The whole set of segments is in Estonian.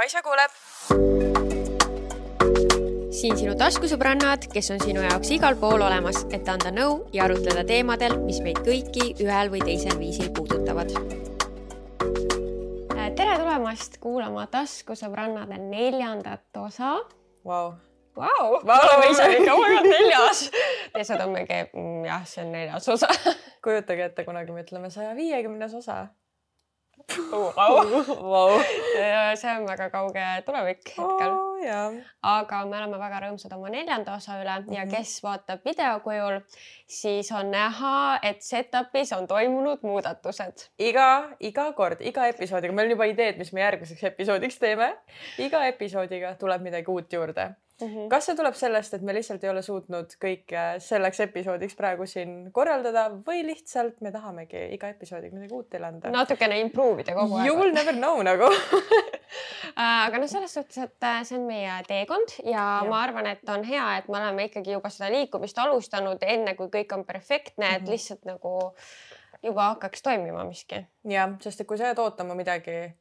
Kaisa kuuleb. siin sinu taskusõbrannad, kes on sinu jaoks igal pool olemas, et anda nõu ja arutleda teemadel, mis meid kõiki ühel või teisel viisil puudutavad. tere tulemast kuulama taskusõbrannade neljandat osa Vau, Vau, Vau! oleme ise ikka väga neljas. teised on mingi, mm, jah, see on neljas osa kujutage ette, kunagi me ütleme saja viiekümnes osa. Wow. ja see on väga kauge tulevik hetkel Oh, jaa. aga me oleme väga rõõmsad oma neljanda osa üle ja Mhm. kes vaatab video kujul, siis on näha, et setup'is on toimunud muudatused. iga, iga kord, iga episoodiga, meil on juba ideed, mis me järgmiseks episoodiks teeme. iga episoodiga tuleb midagi uut juurde. Kas see tuleb sellest, et me lihtsalt ei ole suutnud kõike selleks episoodiks praegu siin korraldada või lihtsalt me tahamegi iga episoodiga midagi uut teile anda? natukene improve ida kogu You aeg. will never know nagu aga noh, selles suhtes, et äh, see on meie teekond ja, ja ma arvan, et on hea, et me oleme ikkagi juba seda liikumist alustanud enne, kui kõik on perfektne, et Mhm. lihtsalt nagu juba hakkaks toimima miski. jah, sest et kui sa jääd ootama midagi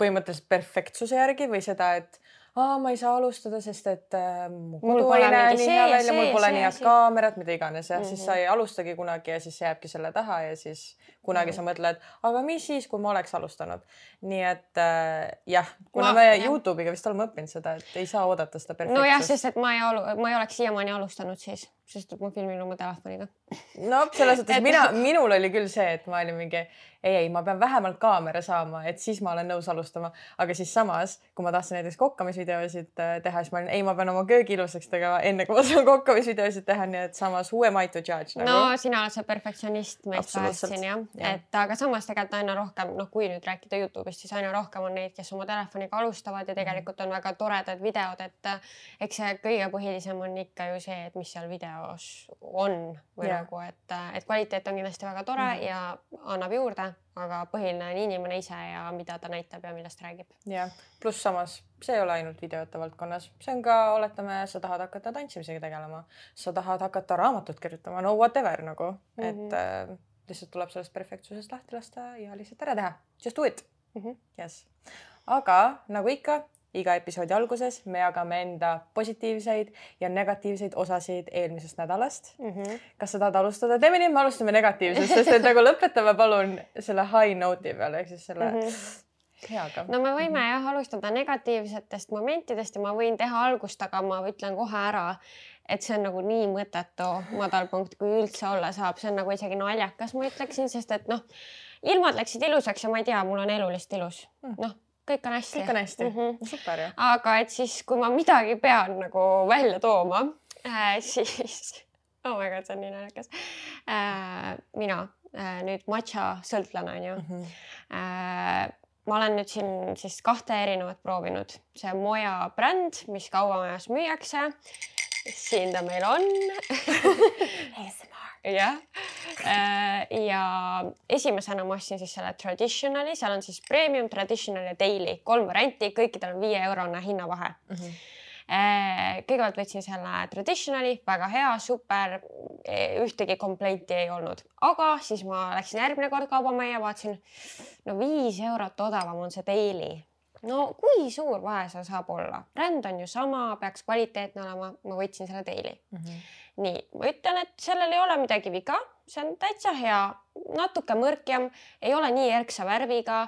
põhimõtteliselt perfektsuse järgi või seda, et aa, ma ei saa alustada, sest et äh, mu Mul kodu pole ei näe nii hea välja, mul pole nii head kaamerat, mida iganes jah mm, -hmm. siis Mhm. sa ei alustagi kunagi ja siis jääbki selle taha ja siis kunagi Mhm. sa mõtled, aga mis siis, kui ma oleks alustanud. nii et äh, jah, kuna Ma- me jah. Youtube'iga vist oleme õppinud seda, et ei saa oodata seda perfektsust. nojah, sest et ma ei alu-, ma ei oleks siiamaani alustanud siis, sest ma filmin oma telefoniga. no selles suhtes Et- mina, minul oli küll see, et ma olin mingi ei, ei, ma pean vähemalt kaamera saama, et siis ma olen nõus alustama, aga siis samas, kui ma tahtsin näiteks kokkamisvideosid äh, teha, siis ma olin, ei, ma pean oma köögi ilusaks tegema, enne kui ma saan kokkamisvideosid teha, nii et samas who am I to judge nagu. no sina oled see perfektsionist meist kahest siin jah ja., et aga samas tegelikult aina rohkem, noh, kui nüüd rääkida Youtube'ist, siis aina rohkem on neid, kes oma telefoniga alustavad ja tegelikult on väga toredad videod, et äh, eks see kõige põhilisem on ikka ju see, et mis seal videos on või Jah. nagu, et, et kvaliteet on kindlasti väga tore mm. -hmm. ja annab juurde, aga põhiline on inimene ise ja mida ta näitab ja millest räägib. jah, pluss samas see ei ole ainult videote valdkonnas, see on ka, oletame, sa tahad hakata tantsimisega tegelema, sa tahad hakata raamatut kirjutama, no whatever nagu mm, -hmm. et Mhm. äh, lihtsalt tuleb sellest perfektsusest lahti lasta ja lihtsalt ära teha, just do it Mhm. yes. aga nagu ikka, iga episoodi alguses me jagame enda positiivseid ja negatiivseid osasid eelmisest nädalast. Mm -hmm. kas sa tahad alustada? teeme nii, et me alustame negatiivsest, sest et nagu lõpetame palun selle high note'i peale ehk siis selle mm. -hmm. heaga. no me võime jah alustada negatiivsetest momentidest ja ma võin teha algust, aga ma ütlen kohe ära, et see on nagu nii mõttetu madalpunkt, kui üldse olla saab, see on nagu isegi naljakas, ma ütleksin, sest et noh, ilmad läksid ilusaks ja ma ei tea, mul on elu lihtsalt ilus Mm. noh, kõik on hästi. kõik on hästi mm, -hmm. super ju. aga et siis, kui ma midagi pean nagu välja tooma äh,, siis oh my god, see on nii naljakas äh,. mina äh, nüüd matša sõltlane onju Mm -hmm. Äh, ma olen nüüd siin siis kahte erinevat proovinud, see Moja bränd, mis kaubamajas müüakse. siin ta meil on. jah, ja esimesena ma ostsin siis selle traditional'i, seal on siis premium, traditional ja daily, kolm varianti, kõikidel on viieeurone hinnavahe. Mm -hmm. kõigepealt võtsin selle traditional'i, väga hea, super, ühtegi komplenti ei olnud, aga siis ma läksin järgmine kord kaubamajja, vaatasin, no viis eurot odavam on see daily. No kui suur vahe seal saab olla, bränd on ju sama, peaks kvaliteetne olema, ma võtsin selle daily. Mm -hmm. nii, ma ütlen, et sellel ei ole midagi viga, see on täitsa hea, natuke mõrkjam, ei ole nii erksa värviga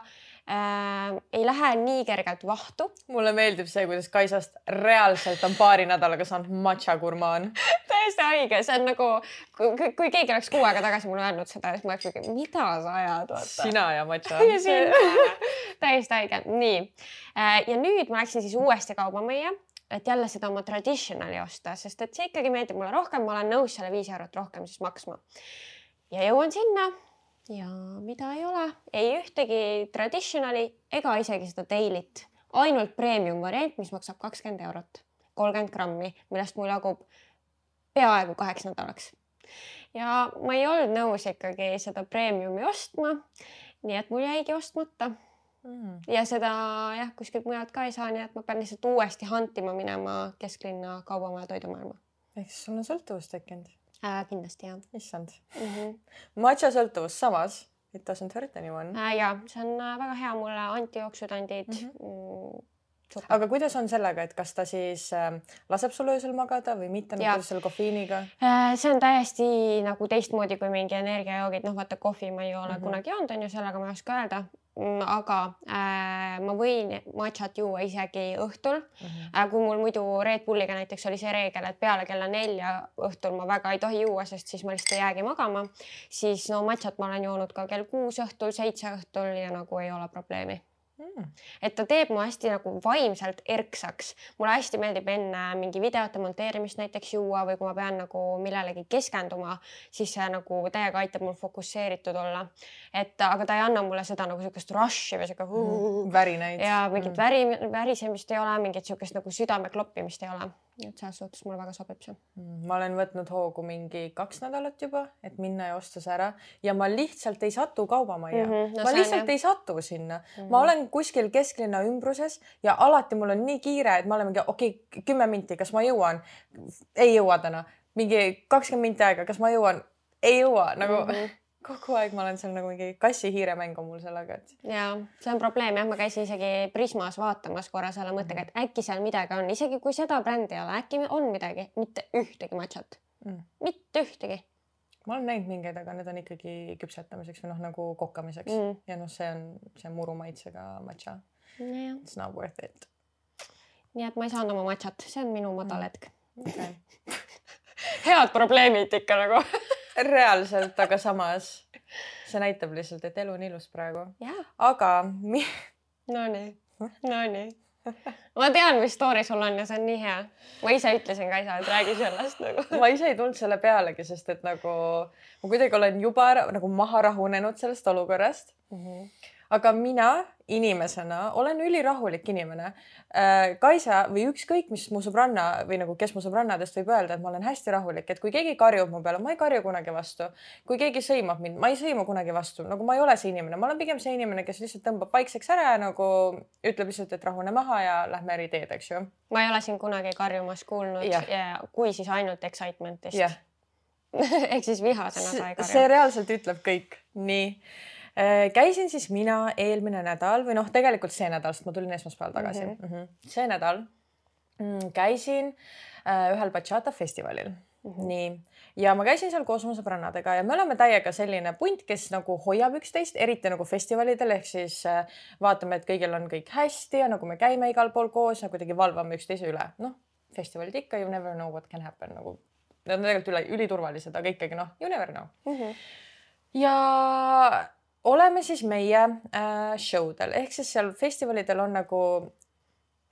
äh,, ei lähe nii kergelt vahtu mulle meeldib see, kuidas Kaisast reaalselt on paari nädalaga saanud matša gurmaan. täiesti haige, see on nagu, kui, keegi oleks kuu aega tagasi mulle öelnud seda, siis ma oleks mingi, mida sa ajad, vaata. sina ja matša. täiesti haige, nii. ja nüüd ma läksin siis uuesti kaubamajja, et jälle seda oma traditional'i osta, sest et see ikkagi meeldib mulle rohkem, ma olen nõus selle viis eurot rohkem siis maksma. ja jõuan sinna ja mida ei ole, ei ühtegi traditional'i ega isegi seda daily't, ainult premium variant, mis maksab kakskümmend eurot, kolmkümmend grammi, millest mul jagub peaaegu kaheks nädalaks. ja ma ei olnud nõus ikkagi seda premiumi ostma. nii et mul jäigi ostmata Mm. ja seda jah, kuskilt mujalt ka ei saa, nii et ma pean lihtsalt uuesti hantima minema kesklinna kaubamaja toidumaailma ehk siis sul on sõltuvus tekkinud äh,. kindlasti jah issand mm. -hmm. matša sõltuvus samas it doesn't hurt anyone Äh, ja see on äh, väga hea mulle antijooksutandid Mhm. mm -hmm. Aga kuidas on sellega, et kas ta siis äh, laseb sul öösel magada või mitte, nagu kuidas selle kofeiiniga äh,? see on täiesti nagu teistmoodi kui mingi energiajoogid, noh, vaata kohvi ma ei ole mm -hmm. kunagi joonud, on ju, sellega ma ei oska öelda mm, aga äh, ma võin matšat juua isegi õhtul mm. -hmm. Äh, kui mul muidu Red Bulliga näiteks oli see reegel, et peale kella nelja õhtul ma väga ei tohi juua, sest siis ma lihtsalt ei jäägi magama, siis no matšat ma olen joonud ka kell kuus õhtul, seitse õhtul ja nagu ei ole probleemi mm.. et ta teeb mu hästi nagu vaimselt erksaks. mulle hästi meeldib enne mingi videote monteerimist näiteks juua või kui ma pean nagu millelegi keskenduma, siis see nagu täiega aitab mul fokusseeritud olla. et aga ta ei anna mulle seda nagu sihukest rush'i või sihuke mm. värinaid. ja mingit mm. väri, värisemist ei ole, mingit sihukest nagu südame kloppimist ei ole et selles suhtes mulle väga sobib see. Mm, ma olen võtnud hoogu mingi kaks nädalat juba, et minna ja osta see ära ja ma lihtsalt ei satu kaubamajja mm. -hmm, no ma lihtsalt jah. ei satu sinna mm. -hmm. ma olen kuskil kesklinna ümbruses ja alati mul on nii kiire, et ma olen mingi okei okay,, kümme minti, kas ma jõuan? ei jõua täna, mingi kakskümmend minti aega, kas ma jõuan? ei jõua nagu mm. -hmm kogu aeg ma olen seal nagu mingi kassi-hiire mäng on mul sellega, et. ja see on probleem jah, ma käisin isegi Prismas vaatamas korra selle mõttega, et äkki seal midagi on, isegi kui seda brändi ei ole, äkki on midagi, mitte ühtegi matšat mm., mitte ühtegi. ma olen näinud mingeid, aga need on ikkagi küpsetamiseks või noh, nagu kokkamiseks mm. ja noh, see on, see muru maitsega matša. It's not worth it. nii et ma ei saanud oma matšat, see on minu madal hetk mm.. Okay. head probleemid ikka nagu reaalselt, aga samas see näitab lihtsalt, et elu on ilus praegu. aga mi.... Nonii, nonii. ma tean, mis story sul on ja see on nii hea. ma ise ütlesin ka isa, et räägi sellest nagu. ma ise ei tulnud selle pealegi, sest et nagu ma kuidagi olen juba ära, nagu maha rahunenud sellest olukorrast mm. -hmm aga mina inimesena olen ülirahulik inimene. Äh, Kaisa või ükskõik, mis mu sõbranna või nagu, kes mu sõbrannadest võib öelda, et ma olen hästi rahulik, et kui keegi karjub mu peale, ma ei karju kunagi vastu. kui keegi sõimab mind, ma ei sõima kunagi vastu, nagu ma ei ole see inimene, ma olen pigem see inimene, kes lihtsalt tõmbab vaikseks ära ja nagu ütleb lihtsalt, et rahune maha ja lähme eri teed, eks ju. ma ei ole sind kunagi karjumas kuulnud ja, ja kui, siis ainult excitement'ist ehk siis vihasena sa ei karju. see reaalselt ütleb kõik, nii käisin siis mina eelmine nädal või noh, tegelikult see nädal, sest ma tulin esmaspäeval tagasi mm. -hmm. see nädal mm, käisin äh, ühel bachata festivalil mm. -hmm. nii, ja ma käisin seal koos oma sõbrannadega ja me oleme täiega selline punt, kes nagu hoiab üksteist, eriti nagu festivalidel ehk siis äh, vaatame, et kõigil on kõik hästi ja nagu me käime igal pool koos ja kuidagi valvame üksteise üle, noh, festivalid ikka you never know what can happen nagu. Need on tegelikult üle üliturvalised, aga ikkagi noh, you never know mm. -hmm. ja oleme siis meie äh, show del ehk siis seal festivalidel on nagu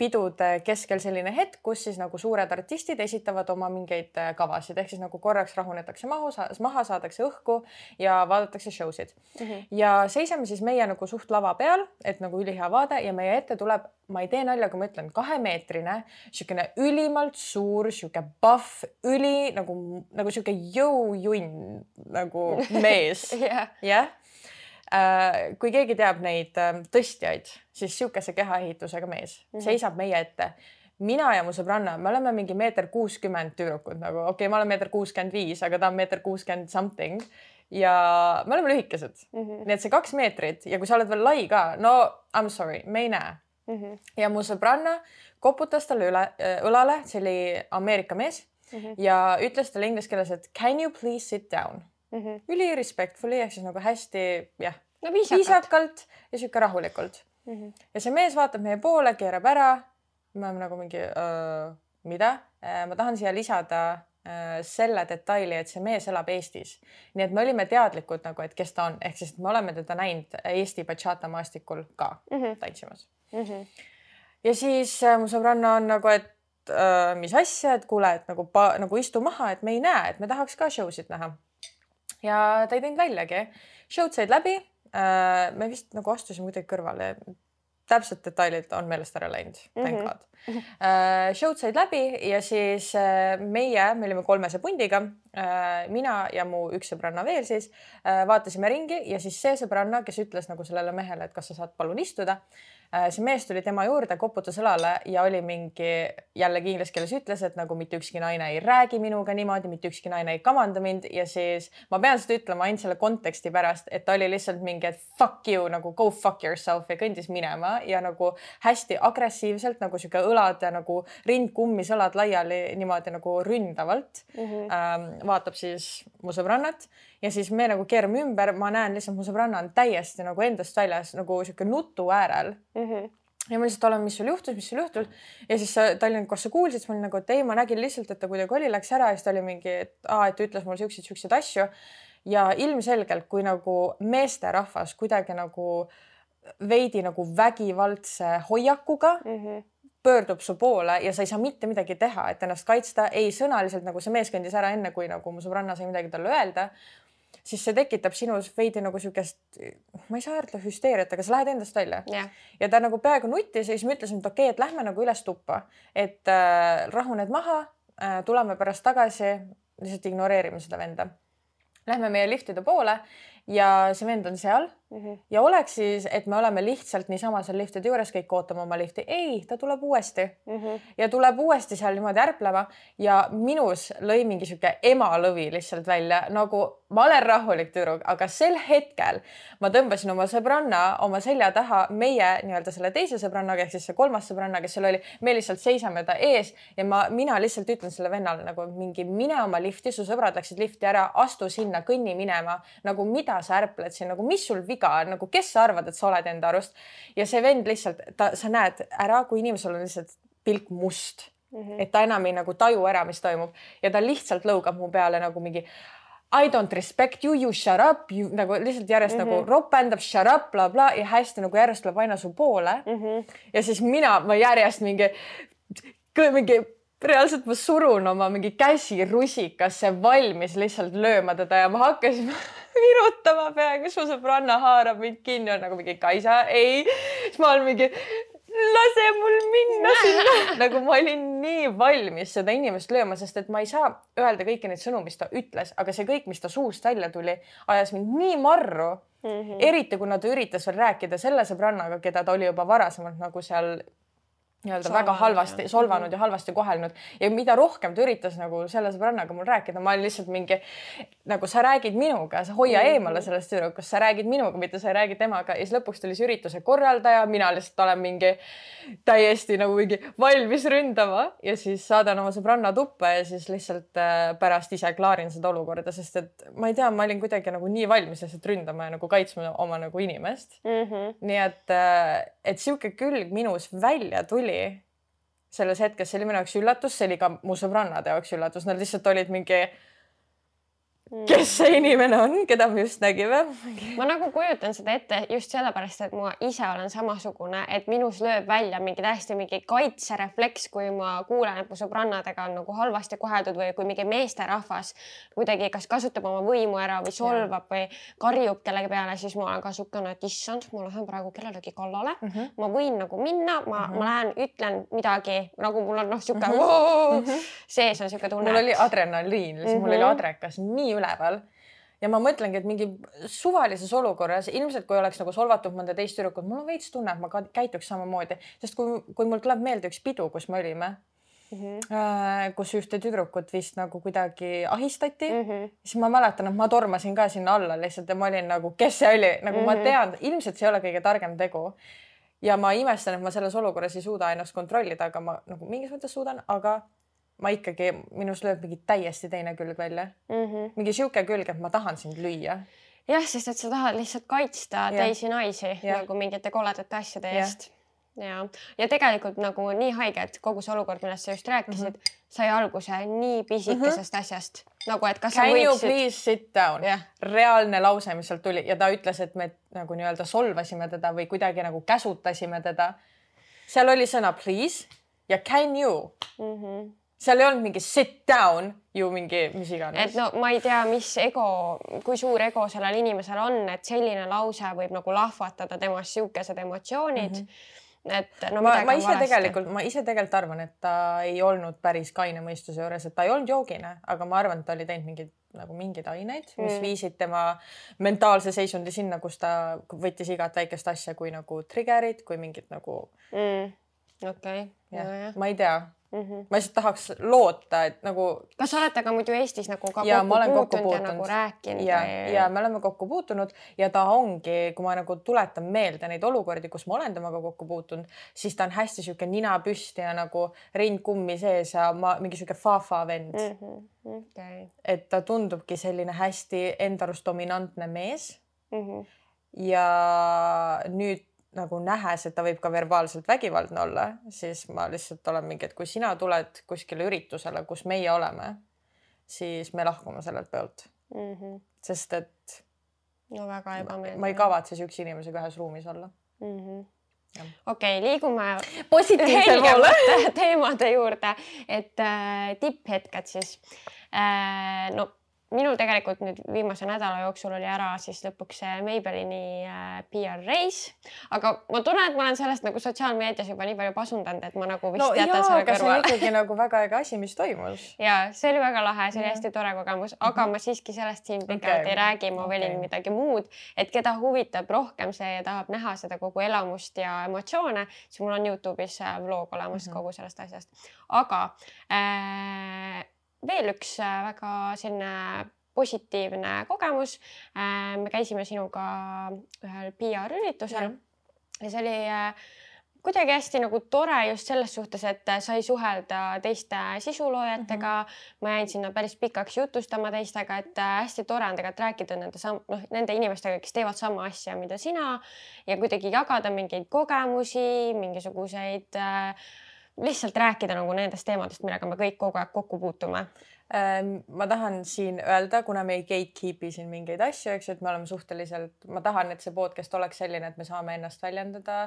pidude keskel selline hetk, kus siis nagu suured artistid esitavad oma mingeid äh, kavasid ehk siis nagu korraks rahunetakse maha, maha saadakse õhku ja vaadatakse show sid mm. -hmm. ja seisame siis meie nagu suht lava peal, et nagu ülihea vaade ja meie ette tuleb, ma ei tee nalja, kui ma ütlen, kahemeetrine, niisugune ülimalt suur, sihuke pahv, üli nagu, nagu sihuke jõujunn nagu mees jah yeah. yeah kui keegi teab neid ähm, tõstjaid, siis sihukese kehaehitusega mees mm -hmm. seisab meie ette. mina ja mu sõbranna, me oleme mingi meeter kuuskümmend tüdrukud nagu, okei okay,, ma olen meeter kuuskümmend viis, aga ta on meeter kuuskümmend something ja me oleme lühikesed mm. -hmm. nii et see kaks meetrit ja kui sa oled veel lai ka, no I m sorry, me ei näe mm. -hmm. ja mu sõbranna koputas talle üle äh, õlale, see oli Ameerika mees mm -hmm. ja ütles talle inglise keeles, et can you please sit down mm -hmm. üli respectfully ehk siis nagu hästi jah no, viisakalt. viisakalt ja sihuke rahulikult mm. -hmm. ja see mees vaatab meie poole, keerab ära. me oleme nagu mingi mida, ma tahan siia lisada selle detaili, et see mees elab Eestis. nii et me olime teadlikud nagu, et kes ta on, ehk siis me oleme teda näinud Eesti bachata maastikul ka mm -hmm. tantsimas mm. -hmm. ja siis mu sõbranna on nagu, et äh, mis asja, et kuule, et nagu nagu istu maha, et me ei näe, et me tahaks ka show sid näha ja ta ei teinud väljagi. show'd said läbi. Äh, me vist nagu astusime kuidagi kõrvale. täpsed detailid on meelest ära läinud mm, thank god mm. -hmm. Show'd said läbi ja siis äh, meie, me olime kolmese pundiga. mina ja mu üks sõbranna veel siis vaatasime ringi ja siis see sõbranna, kes ütles nagu sellele mehele, et kas sa saad palun istuda Äh, see mees tuli tema juurde, koputas õlale ja oli mingi jällegi inglise keeles ütles, et nagu mitte ükski naine ei räägi minuga niimoodi, mitte ükski naine ei kamanda mind ja siis ma pean seda ütlema ainult selle konteksti pärast, et ta oli lihtsalt mingi, et fuck you nagu go fuck yourself ja kõndis minema ja nagu hästi agressiivselt nagu sihuke õlad ja nagu rind kummis, õlad laiali niimoodi nagu ründavalt mm. -hmm. Ähm, vaatab siis mu sõbrannat ja siis me nagu keerame ümber, ma näen lihtsalt mu sõbranna on täiesti nagu endast väljas nagu sihuke nutu äärel. Mm. -hmm ja ma lihtsalt olen, mis sul juhtus, mis sul juhtus. Ja siis ta oli nagu, kas sa kuulsid, siis ma olin nagu, et ei, ma nägin lihtsalt, et ta kuidagi oli, läks ära. Ja siis ta oli mingi, et aa, et ta ütles mulle siukseid, siukseid asju. ja ilmselgelt, kui nagu meesterahvas kuidagi nagu veidi nagu vägivaldse hoiakuga mm -hmm pöördub su poole ja sa ei saa mitte midagi teha, et ennast kaitsta, ei sõnaliselt nagu see mees kõndis ära enne, kui nagu mu sõbranna sai midagi talle öelda siis see tekitab sinus veidi nagu siukest, ma ei saa öelda hüsteeriat, aga sa lähed endast välja. Yeah.. ja ta nagu peaaegu nuttis ja siis ma ütlesin, et okei okay,, et lähme nagu üles tuppa, et äh, rahuned maha äh,, tuleme pärast tagasi, lihtsalt ignoreerime seda venda. Lähme meie liftide poole ja see vend on seal mm -hmm. ja oleks siis, et me oleme lihtsalt niisama seal liftide juures, kõik ootame oma lifti. ei, ta tuleb uuesti mm -hmm. ja tuleb uuesti seal niimoodi ärplema ja minus lõi mingi sihuke emalõvi lihtsalt välja nagu ma olen rahulik tüdruk, aga sel hetkel ma tõmbasin oma sõbranna oma selja taha, meie nii-öelda selle teise sõbrannaga ehk siis see kolmas sõbranna, kes seal oli, me lihtsalt seisame ta ees ja ma, mina lihtsalt ütlen sellele vennale nagu mingi mine oma lifti, su sõbrad läksid lifti ära, astu sinna, kõnni minema nagu mida sa ärpled siin, nagu mis sul viga on, nagu kes sa arvad, et sa oled enda arust. ja see vend lihtsalt, ta, sa näed ära, kui inimesel on lihtsalt pilk must mm, -hmm. et ta enam ei nagu taju ära, mis toimub ja ta lihtsalt lõugab mu peale nagu mingi I don't respect you, you shut up, you nagu lihtsalt järjest mm -hmm. nagu mhm. ropendab shut up bla,, blablabla ja hästi nagu järjest tuleb aina su poole mm. -hmm. ja siis mina, ma järjest mingi, mingi reaalselt ma surun oma mingi käsi rusikasse valmis lihtsalt lööma teda ja ma hakkasin virutama peaaegu, su sõbranna haarab mind kinni, on nagu mingi Kaisa, ei. siis ma olen mingi, lase mul minna sinna nagu ma olin nii valmis seda inimest lööma, sest et ma ei saa öelda kõiki neid sõnu, mis ta ütles, aga see kõik, mis ta suust välja tuli, ajas mind nii marru mm. -hmm. eriti kuna ta üritas veel rääkida selle sõbrannaga, keda ta oli juba varasemalt nagu seal nii-öelda väga halvasti solvanud mhm. ja halvasti kohelnud ja mida rohkem ta üritas nagu selle sõbrannaga mul rääkida, ma olin lihtsalt mingi nagu sa räägid minuga, sa hoia mm eemale sellest tüdrukust, sa räägid minuga, mitte sa ei räägi temaga ja siis lõpuks tuli see ürituse korraldaja, mina lihtsalt olen mingi täiesti nagu mingi valmis ründama ja siis saadan oma sõbranna tuppa ja siis lihtsalt äh, pärast ise klaarin seda olukorda, sest et ma ei tea, ma olin kuidagi nagu nii valmis lihtsalt ründama ja nagu kaitsma oma nagu inimest mm. -hmm. nii et, äh, et sihuke külg minus välja tuli tuli selles hetkes, see oli minu jaoks üllatus, see oli ka mu sõbrannade jaoks üllatus, nad lihtsalt olid mingi kes see inimene on, keda me just nägime? ma nagu kujutan seda ette just sellepärast, et ma ise olen samasugune, et minus lööb välja mingi täiesti mingi kaitserefleks, kui ma kuulen, et mu sõbrannadega on nagu halvasti koheldud või kui mingi meesterahvas kuidagi kas kasutab oma võimu ära või solvab või karjub kellegi peale, siis ma olen ka niisugune, et issand, ma lähen praegu kellelegi kallale mm. -hmm. ma võin nagu minna, ma mm, -hmm. ma lähen, ütlen midagi nagu mul on noh, sihuke mm -hmm. sees on sihuke tunne. mul oli adrenaliin, mul oli adrekas nii üleval ja ma mõtlengi, et mingi suvalises olukorras ilmselt, kui oleks nagu solvatud mõnda teist tüdrukut, mul on veits tunne, et ma käituks samamoodi, sest kui, kui mul tuleb meelde üks pidu, kus me olime mm, -hmm. kus ühte tüdrukut vist nagu kuidagi ahistati mm, -hmm. siis ma mäletan, et ma tormasin ka sinna alla lihtsalt ja ma olin nagu, kes see oli, nagu mm -hmm. ma mhm. tean, ilmselt see ei ole kõige targem tegu. ja ma imestan, et ma selles olukorras ei suuda ennast kontrollida, aga ma nagu mingis mõttes suudan, aga ma ikkagi, minus lööb mingi täiesti teine külg välja mm. -hmm. mingi sihuke külg, et ma tahan sind lüüa. jah, sest et sa tahad lihtsalt kaitsta ja. teisi naisi ja. nagu mingite koledate asjade eest. ja, ja tegelikult nagu nii haige, et kogu see olukord, millest sa just rääkisid mm, -hmm. sai alguse nii pisikesest mm -hmm. asjast nagu, et kas Can võiksid. you please sit down yeah.? reaalne lause, mis sealt tuli ja ta ütles, et me nagu nii-öelda solvasime teda või kuidagi nagu käsutasime teda. seal oli sõna please ja can you mm. -hmm seal ei olnud mingi sit down ju mingi mis iganes. et no ma ei tea, mis ego, kui suur ego sellel inimesel on, et selline lause võib nagu lahvatada temas siukesed emotsioonid mm. -hmm. et no ma, ma ise valesti. tegelikult, ma ise tegelikult arvan, et ta ei olnud päris kaine mõistuse juures, et ta ei olnud joogine, aga ma arvan, et ta oli teinud mingeid nagu mingeid aineid, mis mm. viisid tema mentaalse seisundi sinna, kus ta võttis igat väikest asja kui nagu trigger'id, kui mingit nagu mm.. okei okay.. ma ei tea mm. -hmm. ma lihtsalt tahaks loota, et nagu. kas olete ka muidu Eestis nagu ka ja, kokku puutunud, puutunud ja nagu rääkinud? ja või..., ja me oleme kokku puutunud ja ta ongi, kui ma nagu tuletan meelde neid olukordi, kus ma olen temaga kokku puutunud, siis ta on hästi sihuke nina püsti ja nagu rind kummi sees ja ma mingi sihuke fa-fa vend mm. -hmm. Okay. et ta tundubki selline hästi enda arust dominantne mees mm. -hmm. ja nüüd nagu nähes, et ta võib ka verbaalselt vägivaldne olla, siis ma lihtsalt olen mingi, et kui sina tuled kuskile üritusele, kus meie oleme, siis me lahkume sellelt peolt mm. -hmm. sest et. no väga ebameeldiv. ma ei kavatse siukse inimesega ühes ruumis olla mm. -hmm okei okay,, liigume positiivse poole teemade juurde, et äh, tipphetked siis äh,. no minul tegelikult nüüd viimase nädala jooksul oli ära siis lõpuks see Maybellini äh, PR reis, aga ma tunnen, et ma olen sellest nagu sotsiaalmeedias juba nii palju pasundanud, et ma nagu vist no, jätan jaa, selle kõrvale. see on ikkagi nagu väga äge asi, mis toimus. ja see oli väga lahe, see oli hästi tore kogemus, aga ma siiski sellest siin pikemalt okay. ei räägi, ma valin okay. midagi muud, et keda huvitab rohkem see ja tahab näha seda kogu elamust ja emotsioone, siis mul on Youtube'is äh, vlog olemas mm -hmm. kogu sellest asjast, aga äh, veel üks äh, väga selline positiivne kogemus. Äh, me käisime sinuga ühel PR üritusel ja see oli äh, kuidagi hästi nagu tore just selles suhtes, et sai suhelda teiste sisuloojatega mm. -hmm. ma jäin sinna päris pikaks jutustama teistega, et hästi tore on tegelikult rääkida nende sam-, noh, nende inimestega, kes teevad sama asja, mida sina ja kuidagi jagada mingeid kogemusi, mingisuguseid äh, lihtsalt rääkida nagu nendest teemadest, millega me kõik kogu aeg kokku puutume ähm, ma tahan siin öelda, kuna me ei gatekeep'i siin mingeid asju, eks ju, et me oleme suhteliselt, ma tahan, et see podcast oleks selline, et me saame ennast väljendada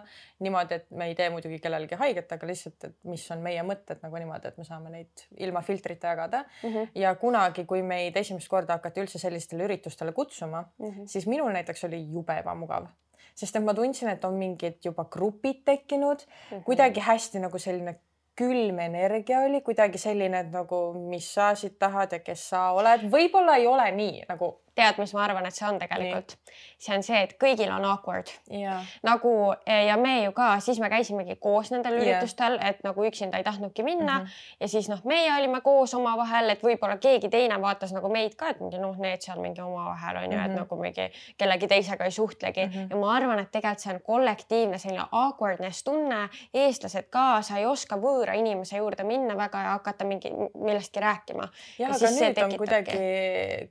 niimoodi, et me ei tee muidugi kellelegi haiget, aga lihtsalt, et mis on meie mõtted nagu niimoodi, et me saame neid ilma filtrita jagada mm. -hmm. ja kunagi, kui meid esimest korda hakati üldse sellistele üritustele kutsuma mm, -hmm. siis minul näiteks oli jube ebamugav sest et ma tundsin, et on mingid juba grupid tekkinud mm, -hmm. kuidagi hästi nagu selline külm energia oli kuidagi selline, et nagu, mis sa siit tahad ja kes sa oled, võib-olla ei ole nii nagu tead, mis ma arvan, et see on tegelikult? see on see, et kõigil on awkward yeah.. nagu eh, ja me ju ka, siis me käisimegi koos nendel yeah. üritustel, et nagu üksinda ei tahtnudki minna mm -hmm. ja siis noh, meie olime koos omavahel, et võib-olla keegi teine vaatas nagu meid ka, et mingi noh, need seal mingi omavahel on ju mm, -hmm. et mhm. nagu mingi kellegi teisega ei suhtlegi mm -hmm. ja ma arvan, et tegelikult see on kollektiivne selline awkwardness tunne, eestlased ka, sa ei oska võõra inimese juurde minna väga ja hakata mingi millestki rääkima. jah, aga nüüd on kuidagi,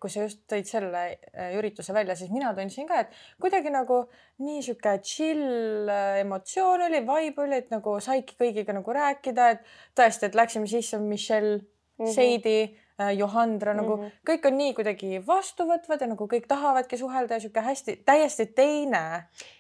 kui sa just tõid selle selle äh, ürituse välja, siis mina tundsin ka, et kuidagi nagu nii sihuke chill äh, emotsioon oli, vibe oli, et nagu saidki kõigiga nagu rääkida, et tõesti, et läksime sisse Michelle mm, -hmm. Seidi Johandra nagu mm -hmm. kõik on nii kuidagi vastuvõtvad ja nagu kõik tahavadki suhelda ja sihuke hästi täiesti teine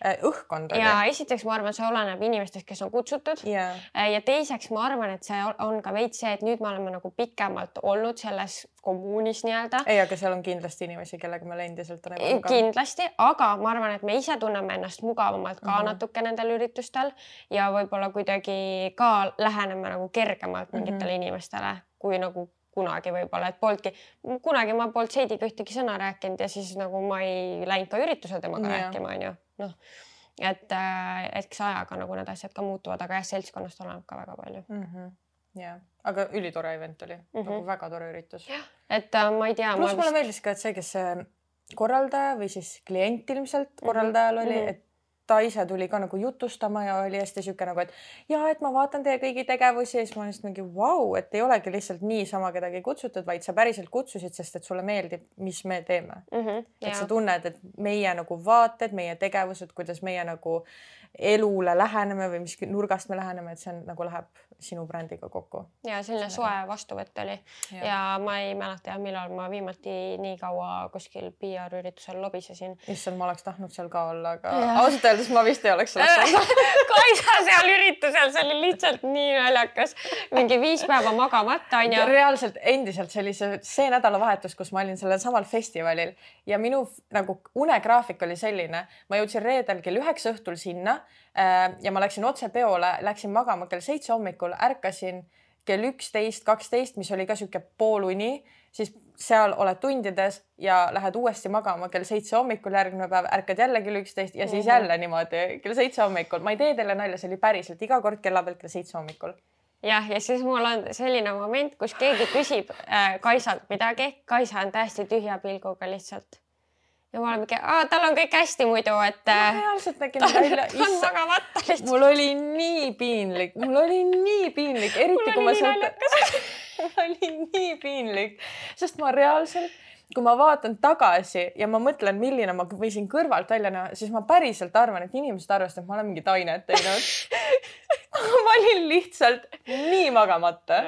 äh, õhkkond. ja esiteks ma arvan, see oleneb inimestest, kes on kutsutud yeah.. Äh, ja teiseks ma arvan, et see on ka veits see, et nüüd me oleme nagu pikemalt olnud selles kommuunis nii-öelda. ei, aga seal on kindlasti inimesi, kellega meil endiselt ebamugav. kindlasti, aga ma arvan, et me ise tunneme ennast mugavamalt ka mm -hmm. natuke nendel üritustel ja võib-olla kuidagi ka läheneme nagu kergemalt mingitele mm -hmm. inimestele, kui nagu kunagi võib-olla, et polnudki, kunagi ma polnud Seidiga ühtegi sõna rääkinud ja siis nagu ma ei läinud ka üritusel temaga ja. rääkima, onju, noh. et äh, eks ajaga nagu need asjad ka muutuvad, aga jah, seltskonnast oleneb ka väga palju mm. -hmm ja, aga ülitore event oli mm, -hmm. nagu väga tore üritus. et äh, ma ei tea. pluss mulle vist... meeldis ka, et see, kes see korraldaja või siis klient ilmselt korraldajal mm -hmm. oli, mhm. et ta ise tuli ka nagu jutustama ja oli hästi sihuke nagu, et ja et ma vaatan teie kõigi tegevusi ja siis ma olin lihtsalt mingi vau wow,, et ei olegi lihtsalt niisama kedagi kutsutud, vaid sa päriselt kutsusid, sest et sulle meeldib, mis me teeme mm. -hmm, et sa tunned, et meie nagu vaated, meie tegevused, kuidas meie nagu elule läheneme või mis nurgast me läheneme, et see on nagu läheb sinu brändiga kokku. ja selline soe vastuvõtt oli ja. ja ma ei mäleta jah, millal ma viimati nii kaua kuskil PR üritusel lobisesin. issand, ma oleks tahtnud seal ka olla, aga ausalt öeldes ma vist ei oleks sellest Kaisa seal üritusel, see oli lihtsalt nii naljakas. mingi viis päeva magamata onju. reaalselt endiselt see oli see, see nädalavahetus, kus ma olin sellel samal festivalil ja minu nagu unegraafik oli selline, ma jõudsin reedel kell üheksa õhtul sinna ja ma läksin otse peole, läksin magama kell seitse hommikul, ärkasin kell üksteist, kaksteist, mis oli ka sihuke pooluni, siis seal oled tundides ja lähed uuesti magama kell seitse hommikul, järgmine päev ärkad jälle kell üksteist ja siis -hmm. jälle niimoodi kell seitse hommikul. ma ei tee teile nalja, see oli päriselt iga kord kella pealt kell seitse hommikul jah, ja siis mul on selline moment, kus keegi küsib äh, Kaisalt midagi, Kaisa on täiesti tühja pilguga lihtsalt ja ma olen mingi, tal on kõik hästi muidu, et. reaalselt nägin välja. lihtsalt. mul oli nii piinlik, mul oli nii piinlik, eriti kui ma sealt. mul oli nii piinlik, sest ma reaalselt, kui ma vaatan tagasi ja ma mõtlen, milline ma võisin kõrvalt välja näha, siis ma päriselt arvan, et inimesed arvestavad, et ma olen mingit ainet teinud ma olin lihtsalt nii magamata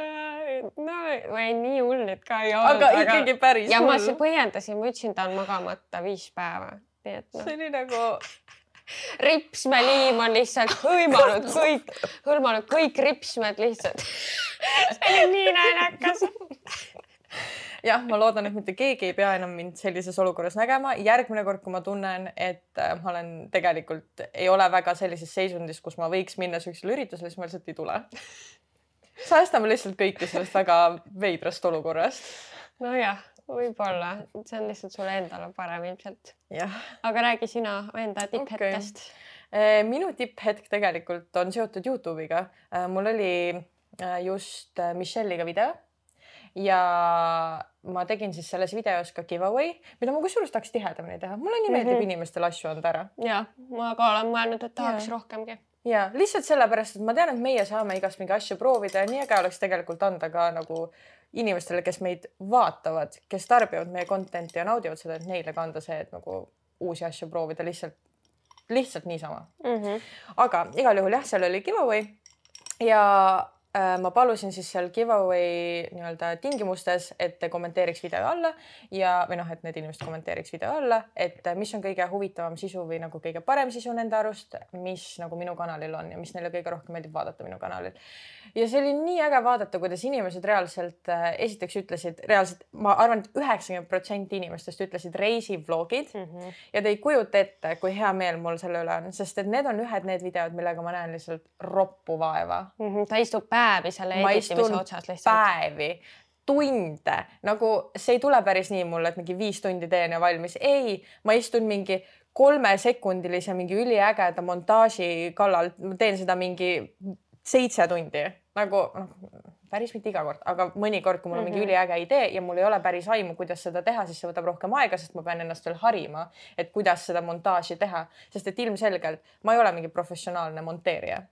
no või nii hull nüüd ka ei olnud. aga ikkagi päris ja hull. ja ma põhjendasin, ma ütlesin, ta on magamata viis päeva, nii et noh. see oli nagu ripsmeliim on lihtsalt hõlmanud kõik, hõlmanud kõik ripsmed lihtsalt see oli nii naljakas jah, ma loodan, et mitte keegi ei pea enam mind sellises olukorras nägema. järgmine kord, kui ma tunnen, et äh, ma olen tegelikult, ei ole väga sellises seisundis, kus ma võiks minna siuksele üritusele, siis ma lihtsalt ei tule säästame lihtsalt kõiki sellest väga veidrast olukorrast. nojah, võib-olla, see on lihtsalt sulle endale parem ilmselt. aga räägi sina enda tipphetkest okay.. Eh, minu tipphetk tegelikult on seotud Youtube'iga. Eh, mul oli just Michelle'iga video ja ma tegin siis selles videos ka giveaway, mida ma kusjuures tahaks tihedamini teha, mulle nii meeldib mm -hmm. inimestele asju anda ära. ja ma ka olen mõelnud, et tahaks ja. rohkemgi ja lihtsalt sellepärast, et ma tean, et meie saame igast mingeid asju proovida ja nii äge oleks tegelikult anda ka nagu inimestele, kes meid vaatavad, kes tarbivad meie content'i ja naudivad seda, et neile ka anda see, et nagu uusi asju proovida lihtsalt, lihtsalt niisama mm. -hmm. aga igal juhul jah, seal oli giveaway ja ma palusin siis seal giveaway nii-öelda tingimustes, et kommenteeriks video alla ja, või noh, et need inimesed kommenteeriks video alla, et mis on kõige huvitavam sisu või nagu kõige parem sisu nende arust, mis nagu minu kanalil on ja mis neile kõige rohkem meeldib vaadata minu kanalil. ja see oli nii äge vaadata, kuidas inimesed reaalselt äh, esiteks ütlesid, reaalselt ma arvan et, et üheksakümmend protsenti inimestest ütlesid reisivlogid mm -hmm. ja te ei kujuta ette, kui hea meel mul selle üle on, sest et need on ühed need videod, millega ma näen lihtsalt roppu vaeva mm. -hmm. ta istub päev päevi selle editimise otsas lihtsalt. päevi, tunde, nagu see ei tule päris nii mulle, et mingi viis tundi teen ja valmis. ei, ma istun mingi kolmesekundilise mingi üliägeda montaaži kallal, ma teen seda mingi seitse tundi nagu noh, päris mitte iga kord, aga mõnikord, kui mul on mingi mm -hmm. üliäge idee ja mul ei ole päris aimu, kuidas seda teha, siis see võtab rohkem aega, sest ma pean ennast veel harima, et kuidas seda montaaži teha, sest et ilmselgelt ma ei ole mingi professionaalne monteerija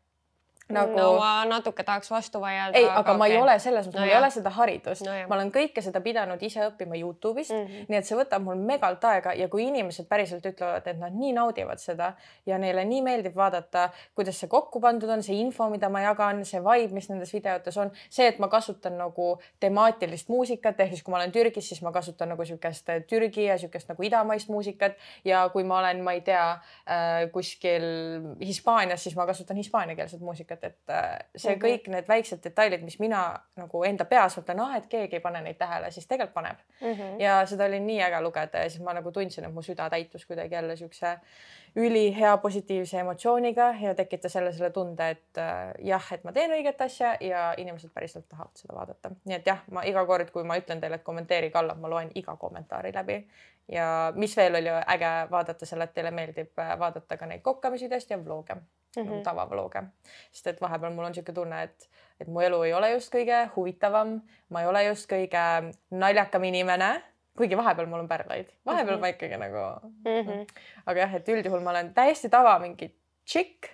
nagu. no ma natuke tahaks vastu vaielda. ei, aga, aga ma okay. ei ole selles mõttes no, mul ei ole seda haridust no,. ma olen kõike seda pidanud ise õppima Youtube'ist mm, -hmm. nii et see võtab mul megalt aega ja kui inimesed päriselt ütlevad, et nad nii naudivad seda ja neile nii meeldib vaadata, kuidas see kokku pandud on, see info, mida ma jagan, see vibe, mis nendes videotes on, see, et ma kasutan nagu temaatilist muusikat, ehk siis kui ma olen Türgis, siis ma kasutan nagu siukest Türgi ja siukest nagu idamaist muusikat ja kui ma olen, ma ei tea, äh, kuskil Hispaanias, siis ma kasutan hispaaniakeelset muusikat et, et äh, see -hmm. kõik need väiksed detailid, mis mina nagu enda peas mõtlen, ah, et keegi ei pane neid tähele, siis tegelikult paneb mm. -hmm. ja seda oli nii äge lugeda ja siis ma nagu tundsin, et mu süda täitus kuidagi jälle siukse ülihea positiivse emotsiooniga ja tekitas jälle selle tunde, et äh, jah, et ma teen õiget asja ja inimesed päriselt tahavad seda vaadata. nii et jah, ma iga kord, kui ma ütlen teile, et kommenteerige alla, ma loen iga kommentaari läbi ja mis veel oli äge vaadata seal, et teile meeldib äh, vaadata ka neid kokkamisvideost ja vlog'e mm -hmm. tavavlooge. sest et vahepeal mul on niisugune tunne, et, et mu elu ei ole just kõige huvitavam, ma ei ole just kõige naljakam inimene, kuigi vahepeal mul on pärleid, vahepeal mm -hmm. ma ikkagi nagu mm. -hmm. aga jah, et üldjuhul ma olen täiesti tava mingi tšikk,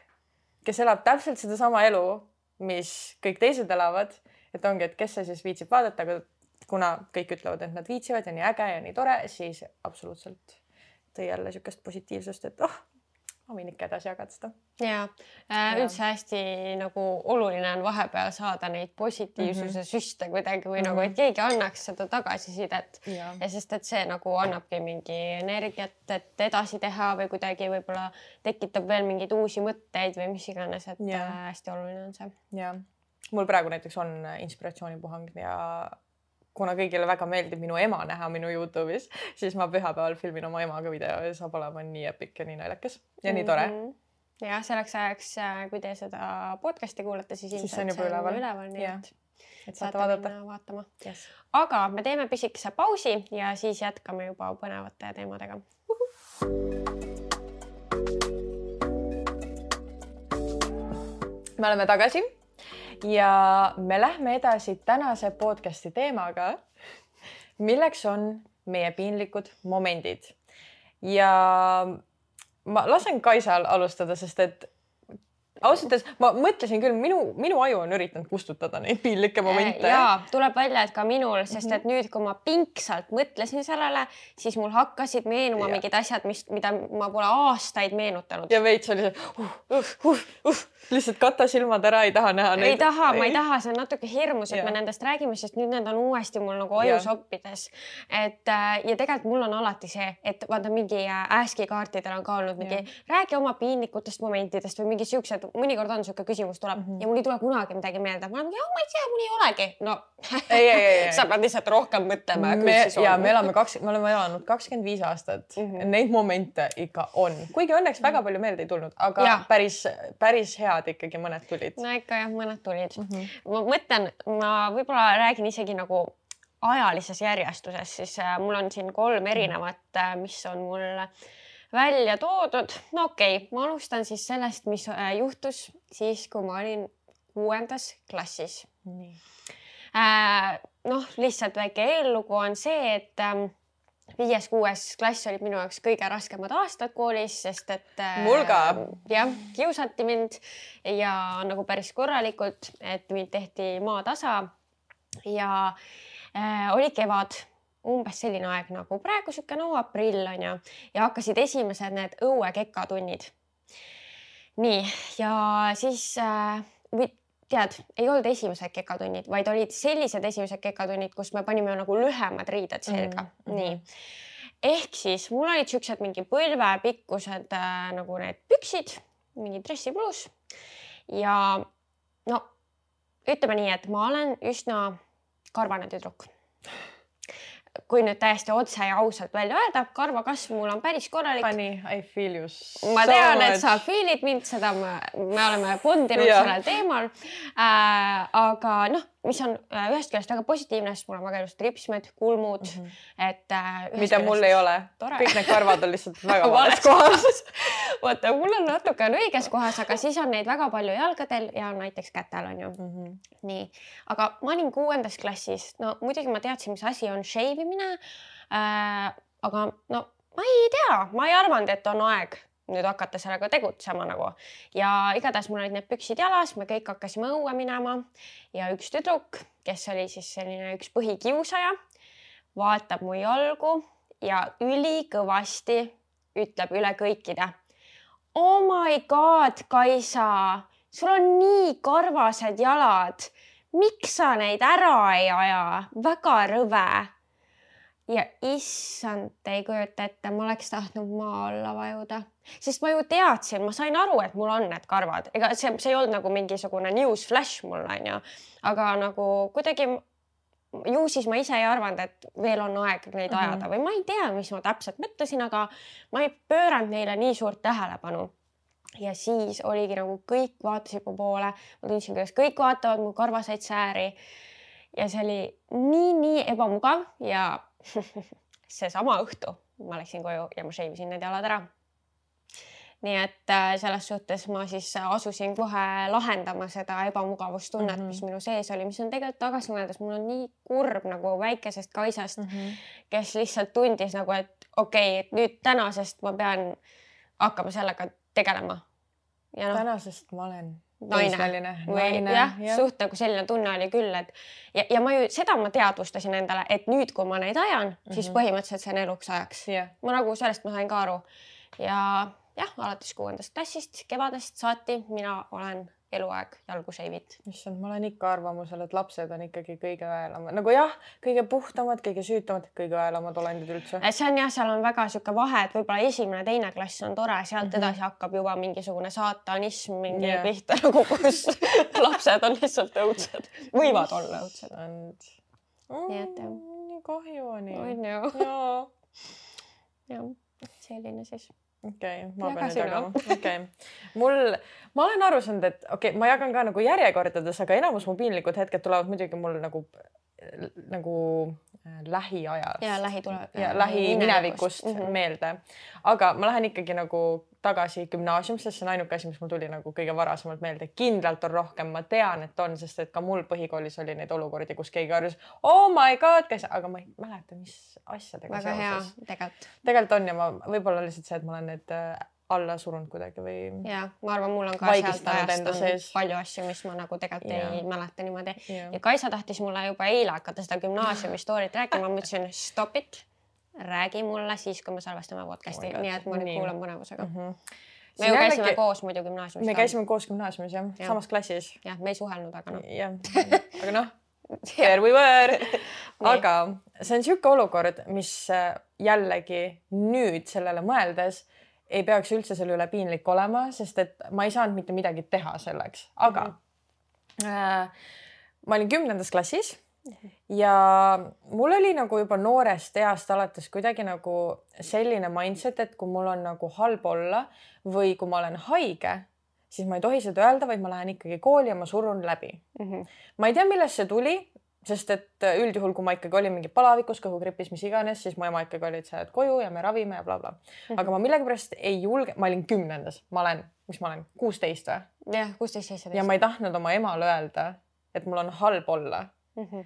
kes elab täpselt sedasama elu, mis kõik teised elavad, et ongi, et kes see siis viitsib vaadata, aga kuna kõik ütlevad, et nad viitsivad ja nii äge ja nii tore, siis absoluutselt tõi jälle niisugust positiivsust, et oh, ikka edasi jagada seda. ja äh, üldse hästi nagu oluline on vahepeal saada neid positiivsuse mm -hmm. süste kuidagi või mm -hmm. nagu, et mhm. keegi annaks seda tagasisidet ja. ja sest, et see nagu annabki mingi energiat, et edasi teha või kuidagi võib-olla tekitab veel mingeid uusi mõtteid või mis iganes, et ja. äh, hästi oluline on see. ja mul praegu näiteks on inspiratsioonipuhang ja kuna kõigile väga meeldib minu ema näha minu Youtube'is, siis ma pühapäeval filmin oma emaga video ja saab olema nii epic ja nii naljakas ja nii tore mm. -hmm. jah, selleks ajaks, äh, kui te seda podcast'i kuulate, siis ilmselt see on juba üleval, üleval, nii et et saate vaadata. vaatama yes.. aga me teeme pisikese pausi ja siis jätkame juba põnevate teemadega. me oleme tagasi ja me lähme edasi tänase podcast'i teemaga, milleks on meie piinlikud momendid. ja ma lasen Kaisal alustada, sest et ausalt öeldes ma mõtlesin küll, minu, minu aju on üritanud kustutada neid piinlikke momente. ja tuleb välja, et ka minul, sest et nüüd, kui ma pingsalt mõtlesin sellele, siis mul hakkasid meenuma ja. mingid asjad, mis, mida ma pole aastaid meenutanud. ja veits oli see uh, uh, uh, uh, lihtsalt kata silmad ära, ei taha näha neid. ei taha, ma ei taha, see on natuke hirmus, et ja. me nendest räägime, sest nüüd need on uuesti mul nagu ajus oppides. et äh, ja tegelikult mul on alati see, et vaata mingi ASCII äh, kaartidel on ka olnud mingi ja. räägi oma piinlikutest momentidest või mingi siuksed mõnikord on niisugune küsimus tuleb mm -hmm. ja mul ei tule kunagi midagi meelde, ma olen mingi, ma ei tea, mul ei olegi. no ei, ei, ei, sa pead lihtsalt rohkem mõtlema. me ja me elame kaks, me oleme elanud kakskümmend viis aastat mm. -hmm. Neid momente ikka on, kuigi õnneks väga palju meelde ei tulnud, aga ja. päris, päris head ikkagi mõned tulid. no ikka jah, mõned tulid mm. -hmm. ma mõtlen, ma võib-olla räägin isegi nagu ajalises järjestuses, siis äh, mul on siin kolm erinevat, äh, mis on mul äh, välja toodud. no okei okay,, ma alustan siis sellest, mis äh, juhtus siis, kui ma olin kuuendas klassis. Äh, noh, lihtsalt väike eellugu on see, et ähm, viies-kuues klass olid minu jaoks kõige raskemad aastad koolis, sest et äh, mul ka. jah, kiusati mind ja nagu päris korralikult, et mind tehti maatasa ja äh, oli kevad umbes selline aeg nagu praegu sihuke no aprill on ju. Ja hakkasid esimesed need õuekekatunnid. nii ja siis äh, tead, ei olnud esimesed kekatunnid, vaid olid sellised esimesed kekatunnid, kus me panime nagu lühemad riided selga. mm, -hmm. nii. Ehk siis mul olid siuksed mingi põlvepikkused äh, nagu need püksid, mingi dressipluus. Ja no ütleme nii, et ma olen üsna karvane tüdruk kui nüüd täiesti otse ja ausalt välja öelda, karvakasv mul on päris korralik. Funny, I feel you so ma tean, et sa feel'id mind, seda me, me oleme bondinud sellel teemal äh,. aga noh mis on äh, ühest küljest väga positiivne, sest mul on väga ilusad ripsmed, kulmud mm, -hmm. et äh,. mida mul ei ole. kõik need karvad on lihtsalt väga vales kohas vaata, mul on natuke on õiges kohas, aga siis on neid väga palju jalgadel ja näiteks kätel on ju mm. -hmm. nii, aga ma olin kuuendas klassis, no muidugi ma teadsin, mis asi on shave imine äh,. aga no ma ei tea, ma ei arvanud, et on aeg nüüd hakata sellega tegutsema nagu ja igatahes mul olid need püksid jalas, me kõik hakkasime õue minema ja üks tüdruk, kes oli siis selline üks põhikiusaja, vaatab mu jalgu ja ülikõvasti ütleb üle kõikide. Oh my god, Kaisa, sul on nii karvased jalad. miks sa neid ära ei aja? väga rõve ja issand, ei kujuta ette, ma oleks tahtnud maa alla vajuda, sest ma ju teadsin, ma sain aru, et mul on need karvad, ega see, see ei olnud nagu mingisugune news flash mul onju, aga nagu kuidagi ju siis ma ise ei arvanud, et veel on aeg neid mhm. ajada või ma ei tea, mis ma täpselt mõtlesin, aga ma ei pööranud neile nii suurt tähelepanu. ja siis oligi nagu kõik vaatasid mu poole, ma tundsin, kuidas kõik vaatavad mu karvaseid sääri. ja see oli nii-nii ebamugav ja seesama õhtu ma läksin koju ja ma shave isin need jalad ära. nii et äh, selles suhtes ma siis asusin kohe lahendama seda ebamugavustunnet mm, -hmm. mis minu sees oli, mis on tegelikult tagasi mõeldes, mul on nii kurb nagu väikesest Kaisast mm, -hmm. kes lihtsalt tundis nagu, et okei okay,, et nüüd tänasest ma pean hakkama sellega tegelema. No, tänasest ma olen naine või jah ja., suht nagu selline tunne oli küll, et ja, ja ma ju seda ma teadvustasin endale, et nüüd, kui ma neid ajan mm, -hmm. siis mhm. põhimõtteliselt see on eluks ajaks yeah.. ma nagu sellest ma sain ka aru ja jah, alates kuuendast klassist, kevadest saati mina olen eluaeg jalgu šeivid. issand, ma olen ikka arvamusel, et lapsed on ikkagi kõige õelamad, nagu jah, kõige puhtamad, kõige süütumad, kõige õelamad olendid üldse. see on jah, seal on väga sihuke vahe, et võib-olla esimene, teine klass on tore, sealt mm -hmm. edasi hakkab juba mingisugune saatanism mingi yeah. pihta nagu, kus lapsed on lihtsalt õudsed, võivad olla õudsed. nii et jah. nii kahju on ju. on ju. jah, selline siis okei okay,, ma pean nüüd jagama, okei okay.. mul, ma olen aru saanud, et okei okay,, ma jagan ka nagu järjekordades, aga enamus mu piinlikud hetked tulevad muidugi mul nagu, nagu äh, lähiajast. ja lähitule- ja äh, lähiminevikust mm. -hmm. Meelde. aga ma lähen ikkagi nagu tagasi gümnaasiumisse, see on ainuke asi, mis mul tuli nagu kõige varasemalt meelde. kindlalt on rohkem, ma tean, et on, sest et ka mul põhikoolis oli neid olukordi, kus keegi karjus oh my god, kes, aga ma ei mäleta, mis asjadega väga hea seoses. tegelikult tegelikult on ja ma võib-olla lihtsalt see, et ma olen need äh, alla surunud kuidagi või. ja ma arvan, mul on ka sealt ajast on sees. palju asju, mis ma nagu tegelikult Jaa. ei mäleta niimoodi Jah. ja Kaisa tahtis mulle juba eile hakata seda gümnaasiumi story't rääkima, ma ütlesin stop it, räägi mulle siis, kui me salvestame podcast'i Oh nii et ma nüüd Nii. kuulan põnevusega mm. -hmm. me ju käisime koos muidu gümnaasiumis me käisime koos gümnaasiumis jah ja., samas klassis. jah, me ei suhelnud, aga noh. jah, aga noh, there we were. aga see on niisugune olukord, mis äh, jällegi nüüd sellele mõeldes ei peaks üldse selle üle piinlik olema, sest et ma ei saanud mitte midagi teha selleks, aga mm -hmm. äh, ma olin kümnendas klassis ja mul oli nagu juba noorest east alates kuidagi nagu selline mindset, et kui mul on nagu halb olla või kui ma olen haige, siis ma ei tohi seda öelda, vaid ma lähen ikkagi kooli ja ma surun läbi. Mhm. ma ei tea, millest see tuli, sest et üldjuhul, kui ma ikkagi olin mingi palavikus, kõhugripis, mis iganes, siis mu ema ikkagi oli, et sa jääd koju ja me ravime ja blablabla bla.. aga ma millegipärast ei julge, ma olin kümnendas, ma olen, mis ma olen, kuusteist või? jah, kuusteist, seitseteist. ja ma ei tahtnud oma emale öelda, et mul on halb olla Mhm.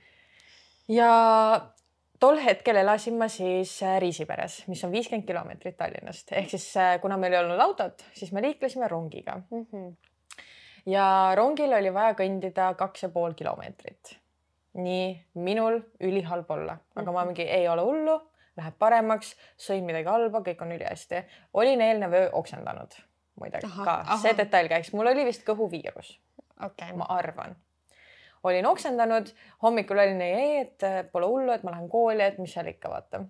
Ja tol hetkel elasin ma siis äh, Riisiperes, mis on viiskümmend kilomeetrit Tallinnast, ehk siis äh, kuna meil ei olnud autot, siis me liiklesime rongiga Mhm. ja rongil oli vaja kõndida kaks ja pool kilomeetrit. nii minul ülihalb olla, aga ma mingi ei ole hullu, läheb paremaks, sõin midagi halba, kõik on ülihästi. olin eelnev öö oksendanud muide Ahah, ka, see detail käiks, mul oli vist kõhuviirus okei ma arvan. Olin oksendanud, hommikul olin ei, ei, et äh, pole hullu, et ma lähen kooli, et mis seal ikka vaata.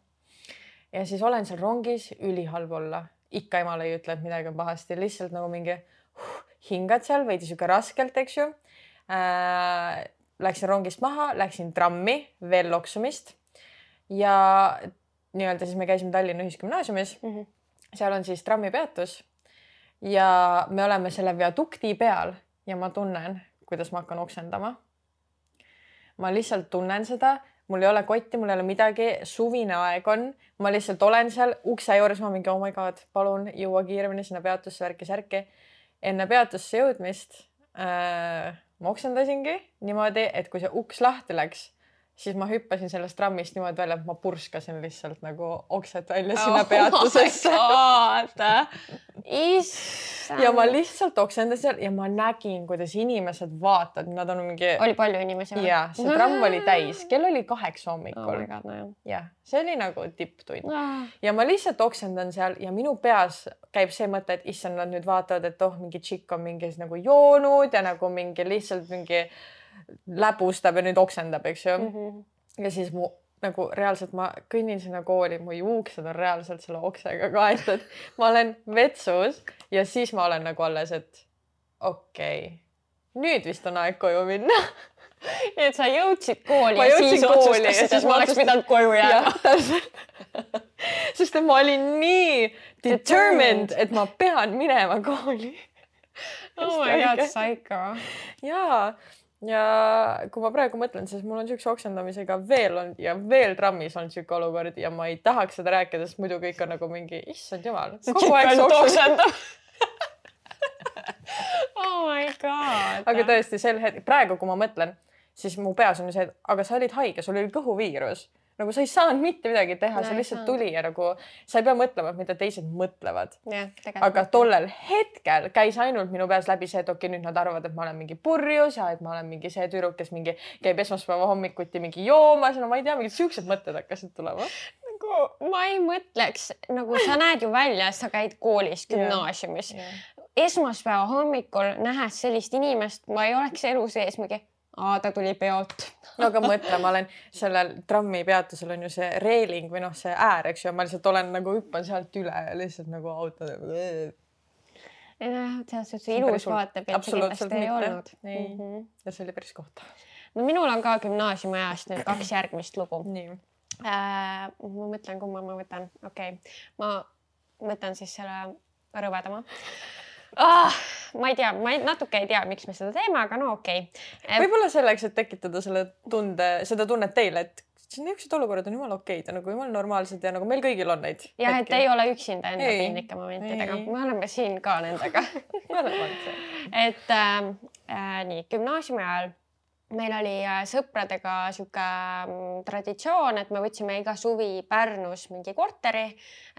ja siis olen seal rongis, ülihalb olla, ikka emale ei ütle, et midagi on pahasti, lihtsalt nagu mingi huh, hingad seal veidi sihuke raskelt, eks ju äh,. Läksin rongist maha, läksin trammi, veel loksumist ja nii-öelda siis me käisime Tallinna Ühisgümnaasiumis Mhm. seal on siis trammipeatus ja me oleme selle viadukti peal ja ma tunnen, kuidas ma hakkan oksendama. Ma lihtsalt tunnen seda, mul ei ole kotti, mul ei ole midagi, suvine aeg on, ma lihtsalt olen seal ukse juures, ma mingi oh my god, palun jõua kiiremini sinna peatusse, värki-särki. enne peatusse jõudmist äh, ma oksendasingi niimoodi, et kui see uks lahti läks, siis ma hüppasin sellest trammist niimoodi välja, et ma purskasin lihtsalt nagu oksed välja sinna peatusesse issand. ja ma lihtsalt oksendasin ja ma nägin, kuidas inimesed vaatavad, nad on mingi. oli palju inimesi või? ja see tramm oli täis, kell oli kaheksa oh hommikul god, nojah jah, see oli nagu tipptund ah.. ja ma lihtsalt oksendan seal ja minu peas käib see mõte, et issand, nad nüüd vaatavad, et oh, mingi tšikk on mingis nagu joonud ja nagu mingi lihtsalt mingi läbustab ja nüüd oksendab, eks ju mm. -hmm. ja siis mu nagu reaalselt ma kõnnin sinna kooli, mu juuksed on reaalselt selle oksega kaetud. ma olen vetsus ja siis ma olen nagu alles, et okei okay., nüüd vist on aeg koju minna. nii et sa jõudsid kooli Ma ja siis otsustasid, siis et ma oleks pidanud koju jääma sest et ma olin nii determined, et ma pean minema kooli. oh my god, psycho. ja, ja kui ma praegu mõtlen, siis mul on siukse oksendamisega veel on ja veel trammis on siuke olukord ja ma ei tahaks seda rääkida, sest muidu kõik on nagu mingi, issand jumal. kogu aeg oksendab. oh my god. aga tõesti sel hetkel, praegu, kui ma mõtlen, siis mu peas on see, et aga sa olid haige, sul oli kõhuviirus. Nagu sa ei saanud mitte midagi teha, ei lihtsalt tuli ja nagu sa ei pea mõtlema, mida teised mõtlevad. aga tollel hetkel käis ainult minu peas läbi see, et okei okay,, nüüd nad arvavad, et ma olen mingi purjus ja et ma olen mingi see tüdruk, kes mingi käib esmaspäeva hommikuti mingi joomas, no ma ei tea, mingid siuksed mõtted hakkasid tulema. nagu ma ei mõtleks, nagu sa näed ju välja, sa käid koolis, gümnaasiumis. esmaspäeva hommikul nähes sellist inimest, ma ei oleks elu sees mingi, aa, ta tuli peolt. no aga mõtle, ma olen sellel trammipeatusel on ju see reeling või noh, see äär, eks ju, ma lihtsalt olen nagu hüppan sealt üle ja lihtsalt nagu auto. jah, selles suhtes ilus hull. vaatepilt see Absoluutselt kindlasti ei mitte. olnud mm. -hmm. ja see oli päris kohtav. no minul on ka gümnaasiumi ajast nüüd kaks järgmist lugu nii. äh,. ma mõtlen, kumma ma võtan, okei okay., ma võtan siis selle rõvedama ah,. ma ei tea, ma ei, natuke ei tea, miks me seda teeme, aga no okei okay.. võib-olla selleks, et tekitada selle tunde, seda tunnet teile, et niisugused olukorrad on jumala okeid ja nagu jumala normaalsed ja nagu meil kõigil on neid. jah, et ei ole üksinda enda piinlike momentidega, me oleme siin ka nendega et äh, äh, nii gümnaasiumi ajal meil oli äh, sõpradega sihuke mm, traditsioon, et me võtsime iga suvi Pärnus mingi korteri,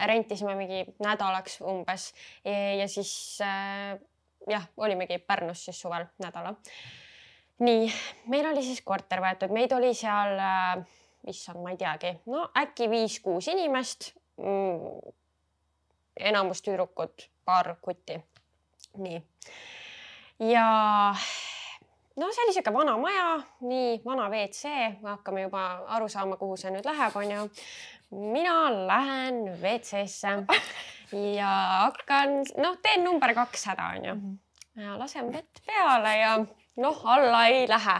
rentisime mingi nädalaks umbes ja, ja siis äh, jah, olimegi Pärnus siis suvel nädala. nii, meil oli siis korter võetud, meid oli seal äh, issand, ma ei teagi, no äkki viis-kuus inimest mm,. enamus tüdrukud, paar kutti. nii. ja no see oli sihuke vana maja, nii vana WC, hakkame juba aru saama, kuhu see nüüd läheb, onju. mina lähen WC-sse ja hakkan, noh, teen number kaks häda, onju. ja lasen vett peale ja noh, alla ei lähe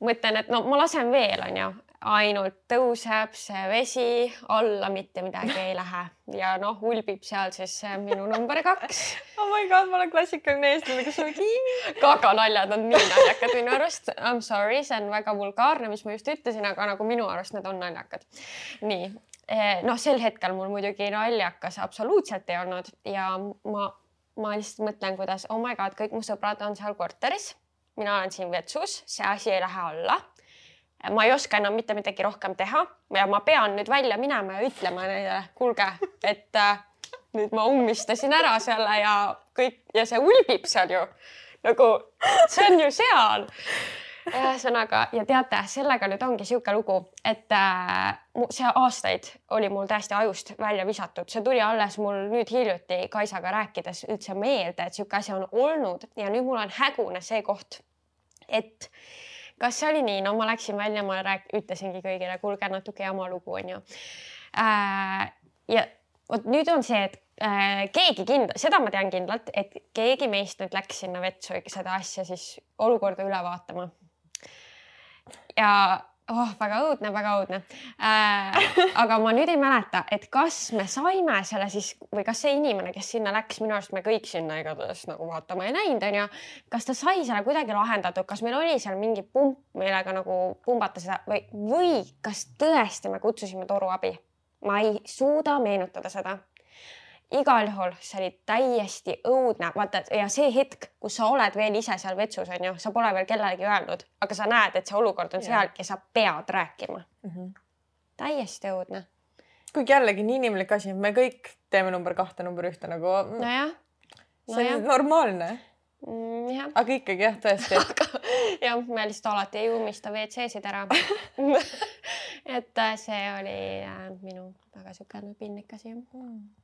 mõtlen, et no ma lasen veel, onju, ainult tõuseb see vesi alla, mitte midagi ei lähe ja noh, ulbib seal siis minu number kaks. oh my god, ma olen klassikaline eestlane, kes on kaganaljad on nii naljakad minu arust. I m sorry, see on väga vulgaarne, mis ma just ütlesin, aga nagu minu arust need on naljakad. nii, eh, noh, sel hetkel mul muidugi naljakas absoluutselt ei olnud ja ma, ma lihtsalt mõtlen, kuidas oh my god, kõik mu sõbrad on seal korteris mina olen siin vetsus, see asi ei lähe alla ma ei oska enam mitte midagi rohkem teha ja ma pean nüüd välja minema ja ütlema neile, kuulge, et äh, nüüd ma ummistasin ära selle ja kõik ja see ulbib seal ju nagu see on ju seal. ühesõnaga ja teate, sellega nüüd ongi sihuke lugu, et äh, see aastaid oli mul täiesti ajust välja visatud, see tuli alles mul nüüd hiljuti Kaisaga rääkides üldse meelde, et sihuke asi on olnud ja nüüd mul on hägune see koht, et kas see oli nii, no ma läksin välja, ma rääk-, ütlesingi kõigile, kuulge natuke jama lugu onju äh,. ja vot nüüd on see, et äh, keegi kindla-, seda ma tean kindlalt, et keegi meist nüüd läks sinna vetsu seda asja siis olukorda üle vaatama. ja oh, väga õudne, väga õudne äh,. aga ma nüüd ei mäleta, et kas me saime selle siis või kas see inimene, kes sinna läks, minu arust me kõik sinna igatahes nagu vaatama ei näinud, onju. kas ta sai selle kuidagi lahendatud, kas meil oli seal mingi pump, millega nagu pumbata seda või, või kas tõesti me kutsusime toruabi? ma ei suuda meenutada seda igal juhul see oli täiesti õudne, vaata ja see hetk, kus sa oled veel ise seal vetsus onju, sa pole veel kellelegi öelnud, aga sa näed, et see olukord on seal ja sa pead rääkima mm. -hmm. täiesti õudne. kuigi jällegi nii inimlik asi, me kõik teeme number kahte, number ühte nagu. nojah no. see on normaalne mm,. aga ikkagi jah, tõesti jah, me lihtsalt alati ei ummista WC-sid ära et äh, see oli äh, minu väga siukene pinnik asi mm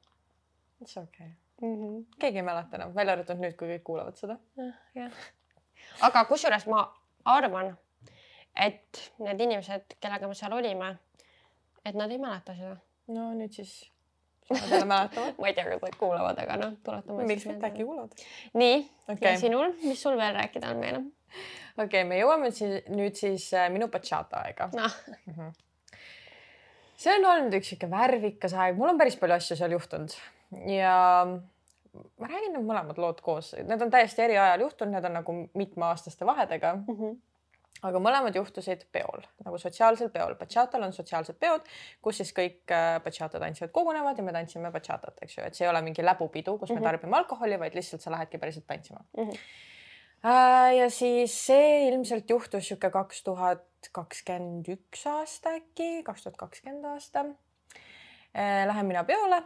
see okei okay. mm. -hmm. keegi ei mäleta enam, välja arvatud nüüd, kui kõik kuulavad seda. jah. aga kusjuures ma arvan, et need inimesed, kellega me seal olime, et nad ei mäleta seda. no nüüd siis Nad ma ei tea, kas nad kuulavad, aga noh, tuletame. miks mitte, äkki kuulavad. nii okay., ja sinul, mis sul veel rääkida on meile? okei okay,, me jõuame siis nüüd siis äh, minu bachata aega no.. Mm -hmm. see on olnud üks sihuke värvikas aeg, mul on päris palju asju seal juhtunud ja ma räägin need mõlemad lood koos, need on täiesti eri ajal juhtunud, need on nagu mitmeaastaste vahedega mm. -hmm aga mõlemad juhtusid peol, nagu sotsiaalsel peol. Bachatal on sotsiaalsed peod, kus siis kõik äh, bachata tantsijad kogunevad ja me tantsime bachatat, eks ju, et see ei ole mingi läbupidu, kus mm -hmm. me mhm. tarbime alkoholi, vaid lihtsalt sa lähedki päriselt tantsima mm. -hmm. ja siis see ilmselt juhtus sihuke kaks tuhat kakskümmend üks aasta äkki, kaks tuhat kakskümmend aasta. Äh, lähen mina peole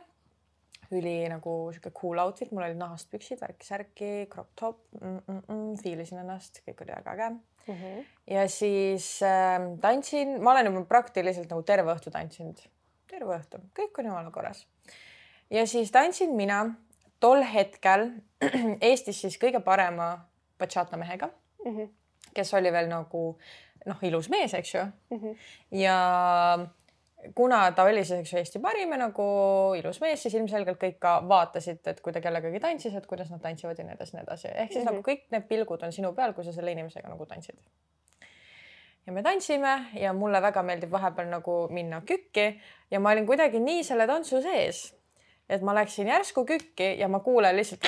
üli nagu sihuke cool outfit, mul olid nahast püksid, värki-särki, crop top mm, mm, mm, fiilisin ennast, kõik oli väga äge mm. -hmm. ja siis äh, tantsin, ma olen juba praktiliselt nagu terve õhtu tantsinud, terve õhtu, kõik on jumala korras. ja siis tantsin mina tol hetkel Eestis siis kõige parema bachata mehega mm, -hmm. kes oli veel nagu noh, ilus mees, eks ju mm. -hmm. ja kuna ta oli siis, Eesti parim ja nagu ilus mees, siis ilmselgelt kõik ka vaatasid, et kui ta kellegagi tantsis, et kuidas nad tantsivad ja nii edasi, nii edasi. ehk siis mm -hmm. nagu kõik need pilgud on sinu peal, kui sa selle inimesega nagu tantsid. ja me tantsime ja mulle väga meeldib vahepeal nagu minna kükki ja ma olin kuidagi nii selle tantsu sees, et ma läksin järsku kükki ja ma kuulen lihtsalt.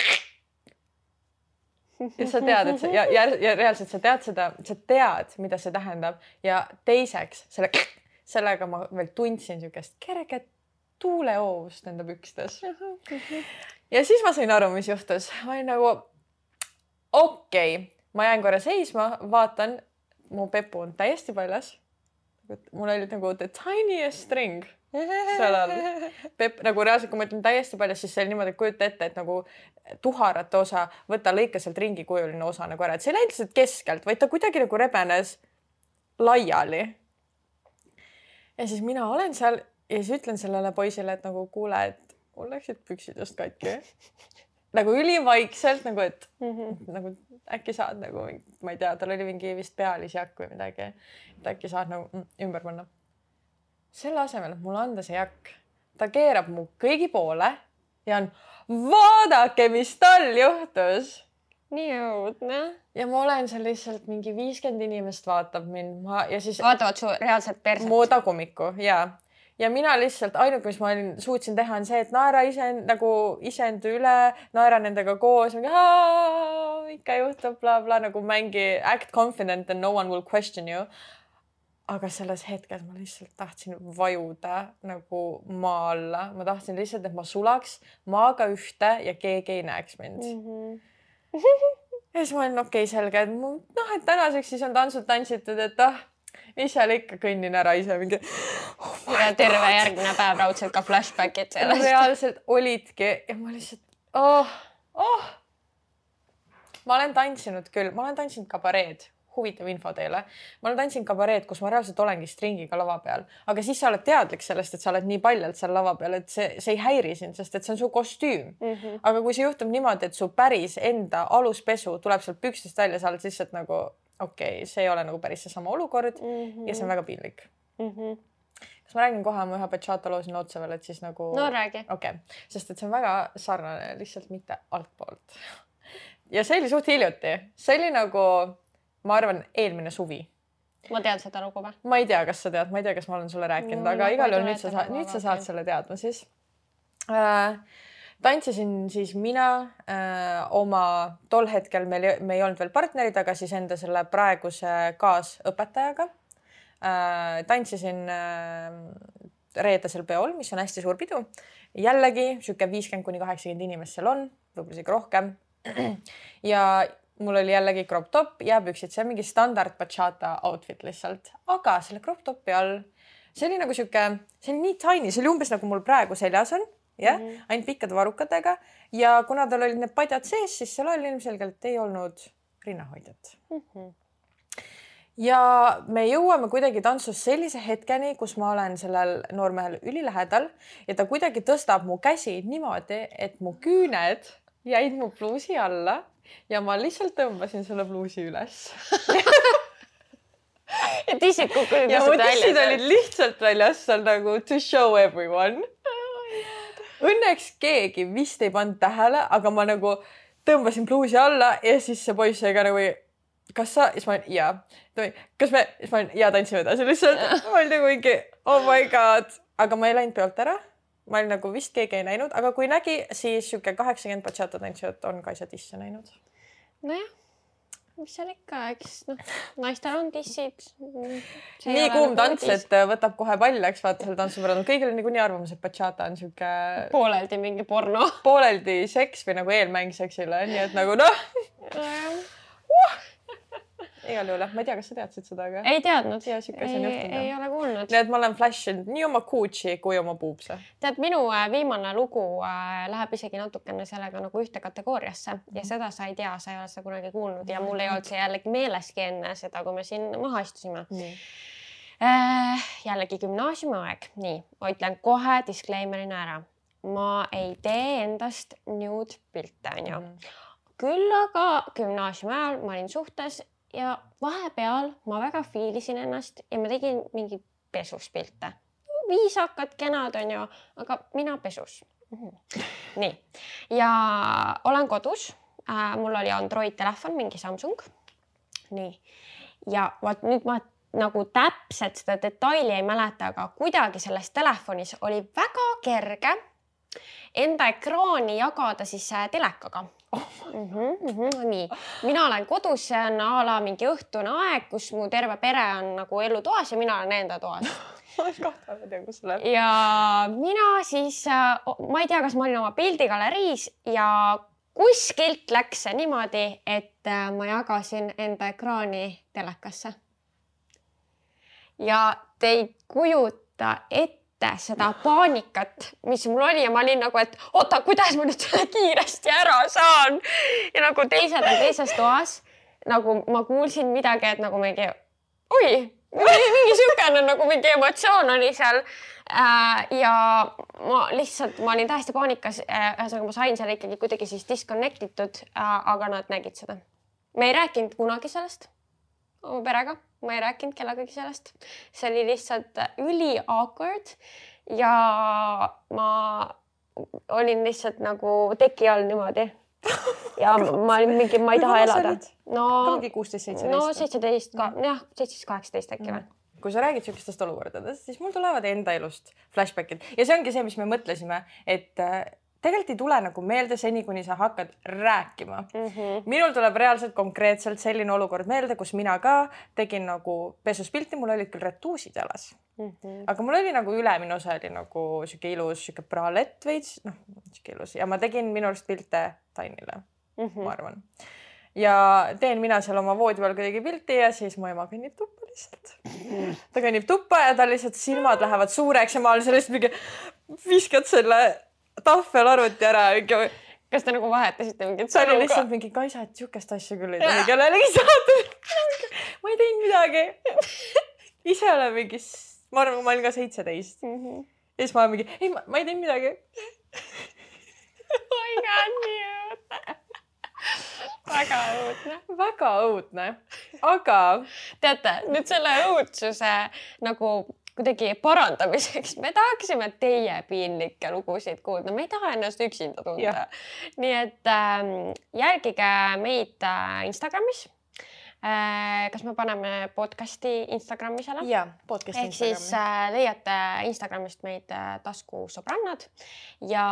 ja sa tead, et see ja, ja, ja reaalselt sa tead seda, sa tead, mida see tähendab ja teiseks selle, sellega ma veel tundsin niisugust kerget tuulehoovust enda pükstes. ja siis ma sain aru, mis juhtus, ma olin nagu okei okay., ma jään korra seisma, vaatan, mu pepu on täiesti paljas. mul oli nagu the tiniest string seal all. Pepp nagu reaalselt, kui ma ütlen täiesti paljas, siis see oli niimoodi, et kujuta ette, et nagu tuharate osa, võta lõika sealt ringikujuline osa nagu ära, et see ei läinud lihtsalt keskelt, vaid ta kuidagi nagu rebenes laiali. Ja siis mina olen seal ja siis ütlen sellele poisile, et nagu kuule, et mul läksid püksidest katki nagu ülivaikselt nagu, et mm -hmm. nagu äkki saad nagu, ma ei tea, tal oli mingi vist pealisjakk või midagi. et äkki saad nagu mm, ümber panna. selle asemel, et mulle anda see jakk, ta keerab mu kõigi poole ja on vaadake, mis tal juhtus. Nii õudne. ja ma olen seal lihtsalt mingi viiskümmend inimest vaatab mind, ma ja siis. vaatavad su reaalselt perset. mu tagumikku ja ja mina lihtsalt ainuke, mis ma olin, suutsin teha, on see, et naera ise nagu iseenda üle, naera nendega koos, ikka juhtub blablabla bla, nagu mängi act confident and no one will question you. aga selles hetkes ma lihtsalt tahtsin vajuda nagu maa alla, ma tahtsin lihtsalt, et ma sulaks maaga ühte ja keegi ei näeks mind mm. -hmm. Ja siis ma olin okei okay,, selge, et noh, et tänaseks siis on tantsud tantsitud, et ah mis seal ikka, kõnnin ära ise mingi oh. ja terve God. järgmine päev raudselt ka flashback'id sellest. reaalselt olidki ja ma lihtsalt oh, oh. ma olen tantsinud küll, ma olen tantsinud kabareed, huvitav info teile. ma olen tantsinud kabareed, kus ma reaalselt olengi stringiga lava peal, aga siis sa oled teadlik sellest, et sa oled nii paljalt seal lava peal, et see, see ei häiri sind, sest et see on su kostüüm mm. -hmm. aga kui see juhtub niimoodi, et su päris enda aluspesu tuleb sealt pükstest välja, sa oled lihtsalt nagu okei okay,, see ei ole nagu päris seesama olukord mm -hmm. ja see on väga piinlik mm. -hmm. kas ma räägin kohe oma ühe bachata loo sinna otsa veel, et siis nagu. no räägi. okei okay., sest et see on väga sarnane, lihtsalt mitte altpoolt. ja see oli suht hiljuti, see oli nagu, ma arvan, eelmine suvi ma tean seda lugu või? ma ei tea, kas sa tead, ma ei tea, kas ma olen sulle rääkinud no,, aga igal juhul nüüd sa saad, nüüd sa saad selle teadma siis äh, tantsisin siis mina äh, oma, tol hetkel meil, me ei olnud veel partnerid, aga siis enda selle praeguse kaasõpetajaga äh,. tantsisin äh, reedesel peol, mis on hästi suur pidu. jällegi sihuke viiskümmend kuni kaheksakümmend inimest seal on, võib-olla isegi rohkem. ja mul oli jällegi crop top, jääpüksid, see on mingi standard bachata outfit lihtsalt, aga selle crop topi all, see oli nagu sihuke, see oli nii tiny, see oli umbes nagu mul praegu seljas on jah mm -hmm., ainult pikkade varrukatega ja kuna tal olid need padjad sees, siis seal oli ilmselgelt ei olnud rinnahoidjat mm. -hmm ja me jõuame kuidagi tantsus sellise hetkeni, kus ma olen sellel noormehel ülilähedal ja ta kuidagi tõstab mu käsi niimoodi, et mu küüned jäid mu pluusi alla ja ma lihtsalt tõmbasin selle pluusi üles ja tissid kukkusid ja mu tissid olid lihtsalt väljas seal nagu to show everyone õnneks keegi vist ei pannud tähele, aga ma nagu tõmbasin pluusi alla ja siis see poiss jäi ka nagu, kas sa, siis ma olin jaa. kas me, siis ma olin jaa, tantsime edasi lihtsalt. ma olin nagu mingi oh my god, aga ma ei läinud peolt ära. Ma olin nagu vist keegi ei näinud, aga kui nägi, siis sihuke kaheksakümmend bachata tantsijat on ka asja tisse näinud. nojah mis seal ikka, eks noh, naistel on tissid. nii kuum nagu tants, et äh, võtab kohe pall, eks vaata seal tantsupõrandal, kõigil on niikuinii arvamus, et bachata on sihuke. pooleldi mingi porno. pooleldi seks või nagu eelmäng seksile, nii et nagu noh uh igal juhul jah, ma ei tea, kas sa teadsid seda, aga. ei teadnud. ja sihuke asi on juhtunud. ei ole kuulnud. nii et ma olen flash inud nii oma Gucci kui oma puupse. tead, minu äh, viimane lugu äh, läheb isegi natukene sellega nagu ühte kategooriasse mm -hmm. ja seda sa ei tea, sa ei ole seda kunagi kuulnud ja mul ei olnud see jällegi meeleski enne seda, kui me siin maha istusime mm. -hmm. Äh, jällegi gümnaasiumiaeg, nii, ma ütlen kohe disclaimer'ina ära, ma ei tee endast nude pilte, onju. -hmm küll aga gümnaasiumi ajal ma olin suhtes ja vahepeal ma väga fiilisin ennast ja ma tegin mingi pesus pilte. viisakad, kenad onju, aga mina pesus mm. -hmm. nii ja olen kodus äh,. mul oli Android telefon, mingi Samsung. nii ja vot nüüd ma nagu täpselt seda detaili ei mäleta, aga kuidagi selles telefonis oli väga kerge enda ekraani jagada siis äh, telekaga. Mm -hmm, mm -hmm, nii, mina olen kodus, see on a la mingi õhtune aeg, kus mu terve pere on nagu elutoas ja mina olen enda toas kahtlane tea, kus läheb. ja mina siis, äh, ma ei tea, kas ma olin oma pildigaleriis ja kuskilt läks see niimoodi, et äh, ma jagasin enda ekraani telekasse. ja te ei kujuta ette seda paanikat, mis mul oli ja ma olin nagu, et oota, kuidas ma nüüd selle kiiresti ära saan. ja nagu teised on teises toas, nagu ma kuulsin midagi, et nagu mingi oi, mingi siukene nagu mingi emotsioon oli seal Äh, ja ma lihtsalt, ma olin täiesti paanikas. Äh, ühesõnaga, ma sain seal ikkagi kuidagi siis disconnect itud, äh, aga nad nägid seda. me ei rääkinud kunagi sellest oma perega, ma ei rääkinud kellegagi sellest. see oli lihtsalt üli awkward ja ma olin lihtsalt nagu teki all niimoodi ja ma olin mingi, ma ei taha elada. no. mingi kuusteist, seitseteist. no seitseteist ka, jah, seitseteist, kaheksateist äkki või mm kui sa räägid niisugustest olukordadest, siis mul tulevad enda elust flashback'id ja see ongi see, mis me mõtlesime, et äh, tegelikult ei tule nagu meelde seni, kuni sa hakkad rääkima mm. -hmm. minul tuleb reaalselt konkreetselt selline olukord meelde, kus mina ka tegin nagu pesus pilti, mul olid küll retuusid jalas mm. -hmm. aga mul oli nagu ülemine osa oli nagu sihuke ilus sihuke bralett veits, noh sihuke ilus ja ma tegin minu arust pilte Tainile mm, -hmm. ma arvan. ja teen mina seal oma voodi peal kuidagi pilti ja siis mu ema kõnnib tuppa lihtsalt. ta kõnnib tuppa ja tal lihtsalt silmad lähevad suureks ja ma olen sellest mingi, viskad selle tahvelarvuti ära. kas te nagu vahetasite mingit sõnu see oli lihtsalt mingi Kaisa, et sihukest asja küll ei tohi kellelegi saata. ma ei teinud midagi. ise olen mingi, ma arvan, ma olin ka seitseteist mm. -hmm. ja siis ma olen mingi, ei, ma ei teinud midagi. oh my god, nii õudne väga õudne. väga õudne, aga. teate nüüd selle õudsuse nagu kuidagi parandamiseks me tahaksime teie piinlikke lugusid kuulda, me ei taha ennast üksinda tunda. nii et äh, jälgige meid äh, Instagramis äh,. kas me paneme podcast'i Instagrami selle? ja, podcast'i ehk siis äh, leiate Instagramist meid äh, taskusõbrannad ja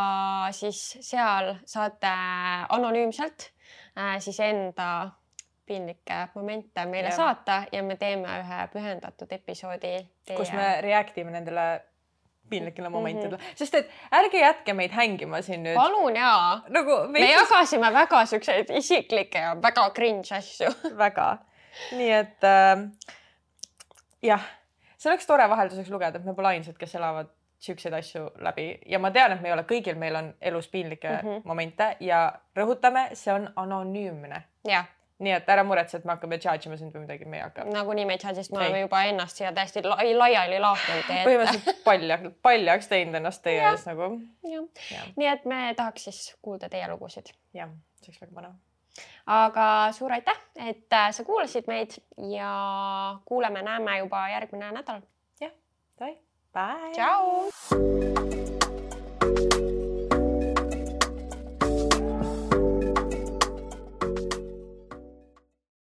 siis seal saate anonüümselt äh, siis enda piinlikke momente meile ja. saata ja me teeme ühe pühendatud episoodi kus me react ime nendele piinlikele mhm. momentidele mm, -hmm. sest et ärge jätke meid hängima siin nüüd. palun jaa nagu. me jagasime väga siukseid isiklikke ja väga cringe asju väga, nii et äh, jah, see oleks tore vahelduseks lugeda, et me pole ainsad, kes elavad siukseid asju läbi ja ma tean, et me ei ole, kõigil meil on elus piinlikke mm -hmm. momente ja rõhutame, see on anonüümne. jah nii et ära muretse, et me hakkame charge ima sind või midagi, me ei hakka. nagunii me ei charge, sest me oleme juba ennast siia täiesti la laiali laotanud teie ette. põhimõtteliselt palja, paljaks teinud ennast teie ees nagu. nii et me tahaks siis kuulda teie lugusid. jah, see oleks väga põnev. aga suur aitäh, et äh, sa kuulasid meid ja kuuleme-näeme juba järgmine nädal. jah, davai Bye. Ciao.